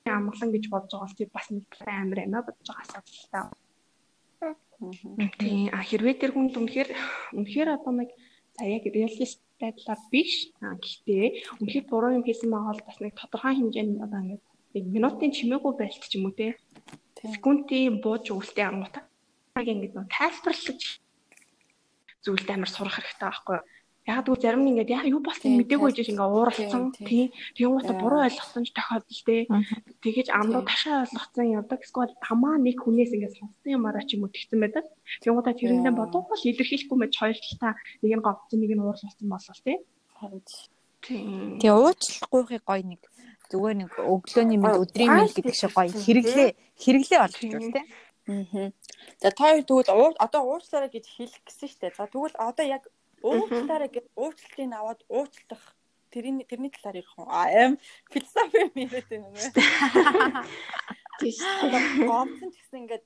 амгалан гэж бодож байгаа бол тийм бас нэг амар юм а бодож байгаа асуудал та. Тийм. А хэрвээ тэр хүнд үнэхээр үнэхээр одоо нэг за яг реалист байдлаар биш. А гэхдээ үнэхээр буруу юм хийсэн байгаа бол бас нэг тодорхой хэмжээнд одоо ингээд нэг минутын чимээгүй байлт ч юм уу те. Секундын бууж өгөлтэй ангуудаа ингээд нөө тайлбарлаж зүйлд амар сурах хэрэгтэй байхгүй юу Яг тэгвэл зарим нь ингээд яг юу болсныг мдээгүй гэж ингээд ууралцсан. Тийм. Тэнгуутаа буруу ойлгосон ч тохиолдол тээ. Тэгэж амруу ташаа ойлгоцсон явдаг. Эсвэл хамаа нэг хүнээс ингээд сонссон юмараа ч юм уу тэгсэн байдаг. Тэнгуутаа тэрэндээ бодохгүй илэрхийлэхгүй мэж хоёр талтаа нэг нь говцсон нэг нь ууралцсан болол тээ. Тийм. Тэгээ уучлахгүйхийг гоё нэг зүгээр нэг өглөөний мэд өдрийн мэд гэдэг шиг гоё хэрэглээ хэрэглээ олж байна тээ. Аа. За та хоёр тэгвэл одоо уучлаарай гэж хэлэх гэсэн шүү дээ. За тэгвэл одоо яг уучлаарай гэж уучлалтыг аваад уучлах тэрний тэрний талаар ярих уу? А аим философи юм яриад байна нэ. Тийш. Гомцсон ч гэсэн ингээд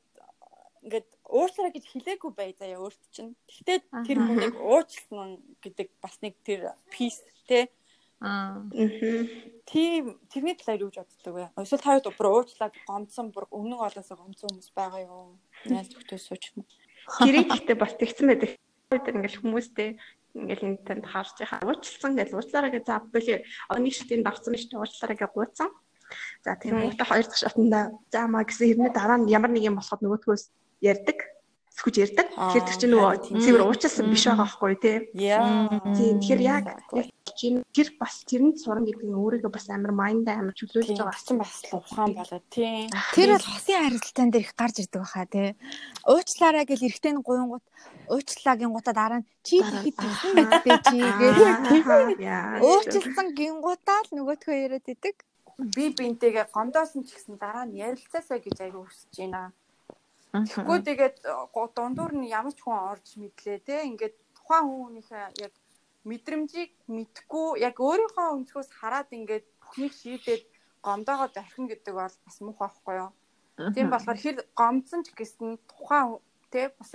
ингээд уучлаарай гэж хэлээгүй бай заяа өөрт чинь. Гэхдээ тэр хүнийг уучлсан гэдэг бас нэг тэр пис те. Аа. Тийм тэрний талаар юу гэж боддог вэ? Эсвэл та хэд бүр уучлаад гомцсон бүр өмнө олоосоо гомцсон хүмүүс байгаа юу? Найз зөвхөн сууч юм. Гэрээ гэхдээ бас тэгсэн байдаг үед ингээл хүмүүстэй ингээл энэ танд харж байгаа уучлсан гэж уучлаарай гэж одоо нэг шатын давцсан шүү дээ. Уучлаарай гэж гуйцсан. За тийм уучлаа хоёр дахь шатанда заамаа гэсэн хэрнээ дараа нь ямар нэг юм болоход нөгөөдгөөс ярддаг сүхж ярддаг. Тэгэхээр тэр чинь нөгөө цэвэр уучлсан биш байгаа байхгүй тий. Тийм тэгэхээр яг чинь тэр бас тэрэнд сурна гэдэг нь өөрийгөө бас амар майнд амар чөлөөлж байгаа. чинь бас ухаан болоод тий. Тэр бол хосын харилцаан дээр их гарч ирдэг баха тий. Уучлаарай гэж эрэхтэй нь гуйнгууд уучлаагийн гутаа дараа нь чи тэгэхэд тэгсэн мэдээ чи гэж уучлсан гингутаа л нөгөөтгөө яриад идэг. Би бинтэйгээ гомдоосон ч гэсэн дараа нь ярилцаасаа гэж аяг хүсэж байна. Тэгэхгүй тэгээд дундуур нь ямар ч хүн орж мэдлээ те ингээд тухайн хүнийхээ яг мэдрэмжийг мэдхгүй яг өөрийнхөө өнцгөөс хараад ингээд бүхнийг шийдээд гомдоогоо дорхин гэдэг бол бас мух байхгүй юу. Тийм болохоор хэр гомцсон ч гэсэн тухайн те бас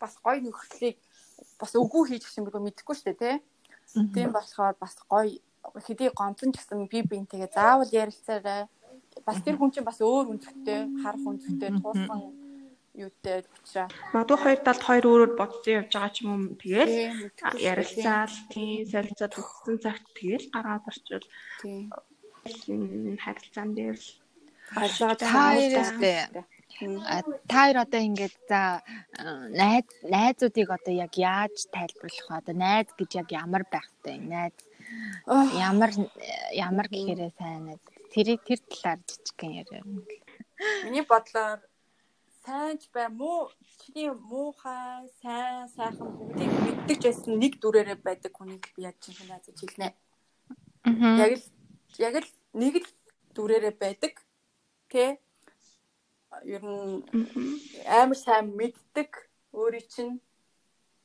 бас гоё нөхөрлийг бас үгүй хийж гсэн би мэдэхгүй шүү дээ те. Тийм болохоор бас гоё хэдий гомцсон ч гэсэн би бинтэйгээ заавал ярилцаарай. Бас тэр хүн чинь бас өөр өнцгтэй, харах өнцгтэй, туусан юутэй учраас. Магадгүй хоёр талд хоёр өөрөөр бодсон явж байгаа ч юм уу? Тэгэл ярилцаал тийм солилцоод өгсөн цагт тэгэл гаргаад орчвол тийм харилцаан дээр л хайртай та хоёр одоо ингээд за найз найзуудыг одоо яг яаж тайлбарлах вэ? Одоо найз гэж яг ямар байх вэ? Найз ямар ямар гэхээрээ сайн найз. Тэр тэр талаар жижигхэн яриа. Миний бодлоор сайн ч бай муу чиний муухай сайн сайхан бүгдийг мэддэг байсан нэг дүрээрээ байдаг хүнийг би яаж чинь найзаж хэлнэ. Яг л яг л нэг л дүрээрээ байдаг. Тэ? Ер нь амар сайн мэддэг өөрийн чинь.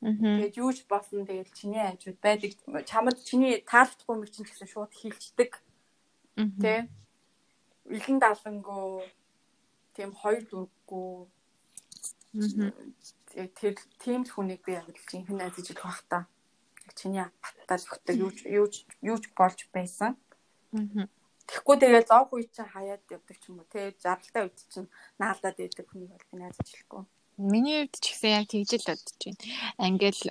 Тэгээд юуж болсон тэгээд чиний хажууд байдаг. Чамд чиний таалагдахгүй мэг чинь гэсэн шууд хилчдэг. Тэ? Илэн далангуу тийм хоёр дүрггүй тэр тийм л хүнийг би яг л жинхэнэ найзаж их бах та. Чиний баттал өгтөг. Юуж юуж юуж болж байсан. Тэгэхгүй тэгээд зоог үе чинь хаяад явдаг ч юм уу те жаргалтай үед чинь наалдаад байдаг хүнийг бол би найзаж хэлэхгүй. Миний хувьд ч ихсэн яг тэгж л бодож байна. Ингээл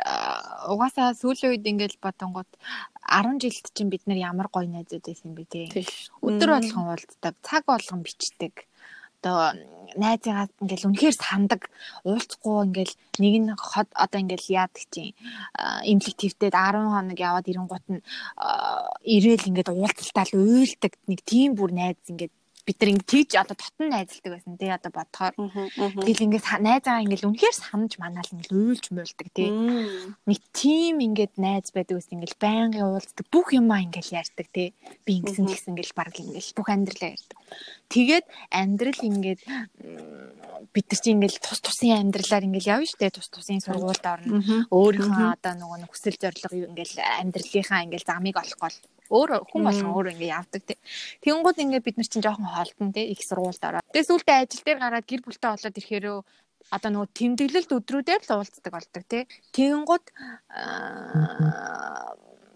угаасаа сүүлийн үед ингээл бодонгууд 10 жилд чинь бид нар ямар гоё найзууд байсан бэ те. Өдөр болгон уулздаг, цаг болгон бичдэг одоо найзыгаа ингээл үнэхээр сандаг уулзахгүй ингээл нэг нь хот одоо ингээл яадаг чинь имлэг твтэд 10 хоног яваад ирэнгуут нь ирээл ингээд уулзалтаа л уйлдаг. Нэг тийм бүр найз ингээд бид нар ингэ тэгж одоо дотн найзалдаг байсан тий одоо бодохоор. Тэгэл ингээд найзаа ингээд үнэхээр санаж манаал ингээд уйлж муулдаг тий. Нэг тийм ингээд найз байдаг гэсэн ингээд байнгын уулздаг бүх юмаа ингээд ярьдаг тий. Би ингэсэн тэгсэн ингээд баг ингээд бүх амьдралаа ярьдаг. Тэгээд амьдрал ингээд бид нар чинь ингээд тус тусын амьдралаар ингээд явна штэ тус тусын сургуульд орно. Өөрийнхөө одоо нөгөө хүсэл зорилго ингээд амьдралынхаа ингээд замыг олох гол өөр хүн болгон өөр ингэ явдаг тий. Тэнгууд ингэ бид нар чинь жоохон хоолтон тий их сургуульд ороод. Тэгээс үлдээ ажил дээр гараад гэр бүлтэй болоод ирэхээрөө одоо нөгөө тэмдэглэлт өдрүүдээр л уулздаг болдог тий. Тэнгууд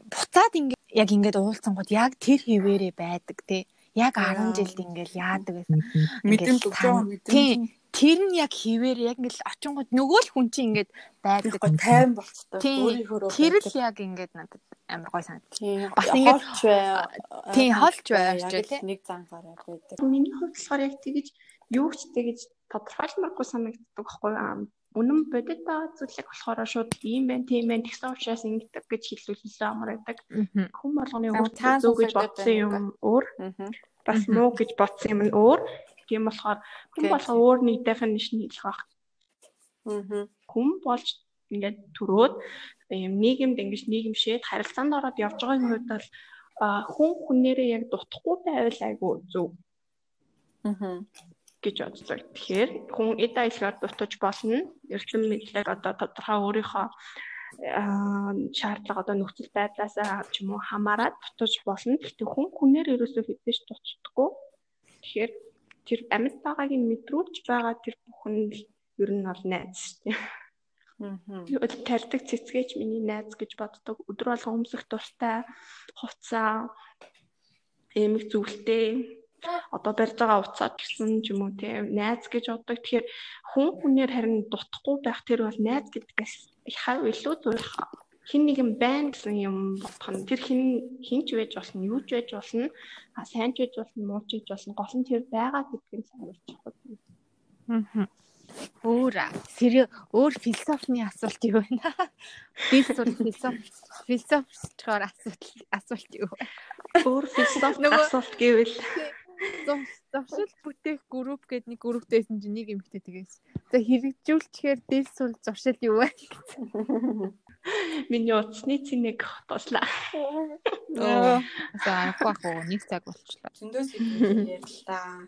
буцаад ингэ яг ингээд уулзсангууд яг тэр хിവэрэ байдаг тий. Яг 10 жилд ингээл яадаг байсан. Мэдрэмж байгаа мэдрэмж. Тийм. Тэр нь яг хിവэр яг ингээл очингууд нөгөө л хүн чинь ингээд байдаг. Тайван болцтой. Тийм. Өөрийнхөө Тэр л яг ингээд надад амар гой санагдав. Тийм. Бас ингээд-. Тийм, холч бай Яг орч л тий. Нэг зангараа байдаг. Миний хувьд болохоор яг тэгэж юу ч тэгэж тодорхойлмаргүй санагддаг байхгүй юу? Үнэн бодит байгаа зүйлэг болохоор шууд ийм байна, тийм байна, тэгсэн учраас ингэдэг гэж хэлүүлсэн амар байдаг. Хүн болгоны цаан зөв гэж бодсон юм өөр, бас муу гэж бодсон юм нь өөр. Тийм болохоор хүн Гэж. болгоо өөр нэг definition хэлэх байх. Аа. Хүн болж ингээд төрөөд ийм нийгэмд ингэж нийгэмшээд харилцаанд ороод явж байгаагийн хувьд бол хүн хүнээрээ яг дутхгүй байвал айгүй зөв Аа. гэж боддог. Тэгэхээр хүн эд аялагаар дутаж болно. Эрдэм мэдлэг одоо тодорхой өөрийнхөө аа шаардлага одоо нөхцөл байдлаасаа ч юм уу хамаарат дутаж болно. Гэхдээ хүн хүнээр ерөөсөө хэзээ ч дутдаггүй. Тэгэхээр тэр амьд байгааг нь мэдрүүлж байгаа тэр бүхэн л ер нь бол найз шүү дээ. Аа. Тарьдаг цэцгээч миний найз гэж боддог. Өдөр болго өмсөх дуртай, хувцаа, эмэг зүгэлтэй одоо барьж байгаа уцаад гэсэн ч юм уу тийм найз гэж боддог. Тэгэхээр хүн хүнээр харин дутхгүй байх тэр бол найз их хав илүү зурх хин нэг юм байна гэсэн юм бодох нь тэр хин хинч байж болно, юу ч байж болно, а сайн ч байж болно, муу ч байж болно. Гол нь тэр байгаа гэдгийг байгаа. Мгм. Өөр сэрэг өөр философны асуулт юу вэ? Би зөв философи философичоор асуулт асуулт юу? Өөр философи асуулт гэвэл зовшил бүтээх групп гэдэг нэг групптэйсэн чинь нэг эмэгтэй тэгээс. За хэрэгжүүлчихээр дэл сул зовшил юу вэ? миний утасны цэнийг хотослаа. Оо. За арахгүй ах уу нэг цаг болчихлоо. Зөндөөс ярьлаа.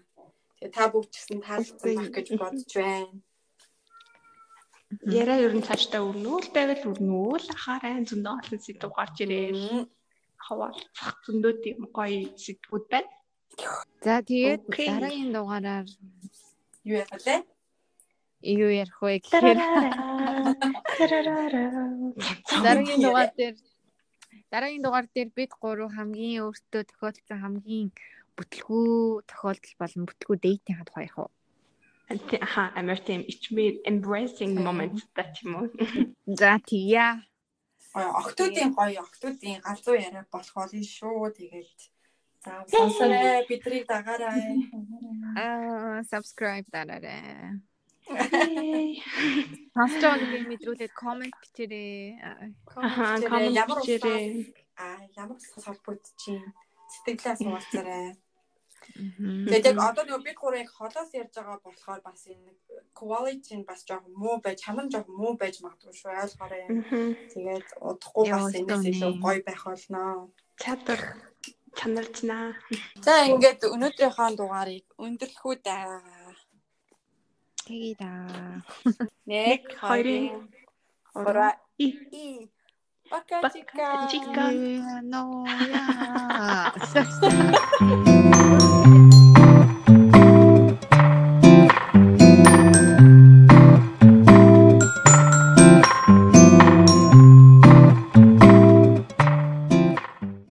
Тэгээ та бүгд ч гэсэн таалагдсан байх гэж бодож байна. Яриа ер нь цаашдаа өрнөөл байвал өрнөөл ахаарай зөндөө олон сэдв гарч ирээл хаваалцах зөндөө тийм гоё сэдвүүд байна. За тэгээд дараагийн дугаараар Юу яах вэ? Юу ярих вэ гэхээр дараагийн дугаар дээр дараагийн дугаар дээр бид гурав хамгийн өөртөө тохиолдсон хамгийн бүтлгүү тохиолдол болон бүтлгүү дейтийн хад хоёр хуу. Аха, амар тийм ичмээр embracing moment that юм уу. За тийя. Гоё октоодын гоё октоодын галзуу яриа болох болно шүү. Тэгээд за сонсорой бидрийг дагаарай. Аа subscribe дараарай. Сонсож байгааг мэдрүүлээд comment бичээрэй. Ямар бичээрэй. а ямар усаас холбогдчих сэтгэлээ суулцаарай. Тэгээд яг одоо нөгөө бид гурав яг холоос ярьж байгаа болохоор бас энэ quality нь бас жоохон муу байж, чанар нь жоохон муу байж магадгүй шүү ойлгоорой. Тэгээд удахгүй бас энэс илүү гоё байх болно. Чадвар чанарчнаа. За ингээд өнөөдрийнхөө дугаарыг өндөрлөхүү даа. Тэгээ да. Нэг, хоёрын, гурав, И. и. Пока, Пока, чика. чика. No, яа.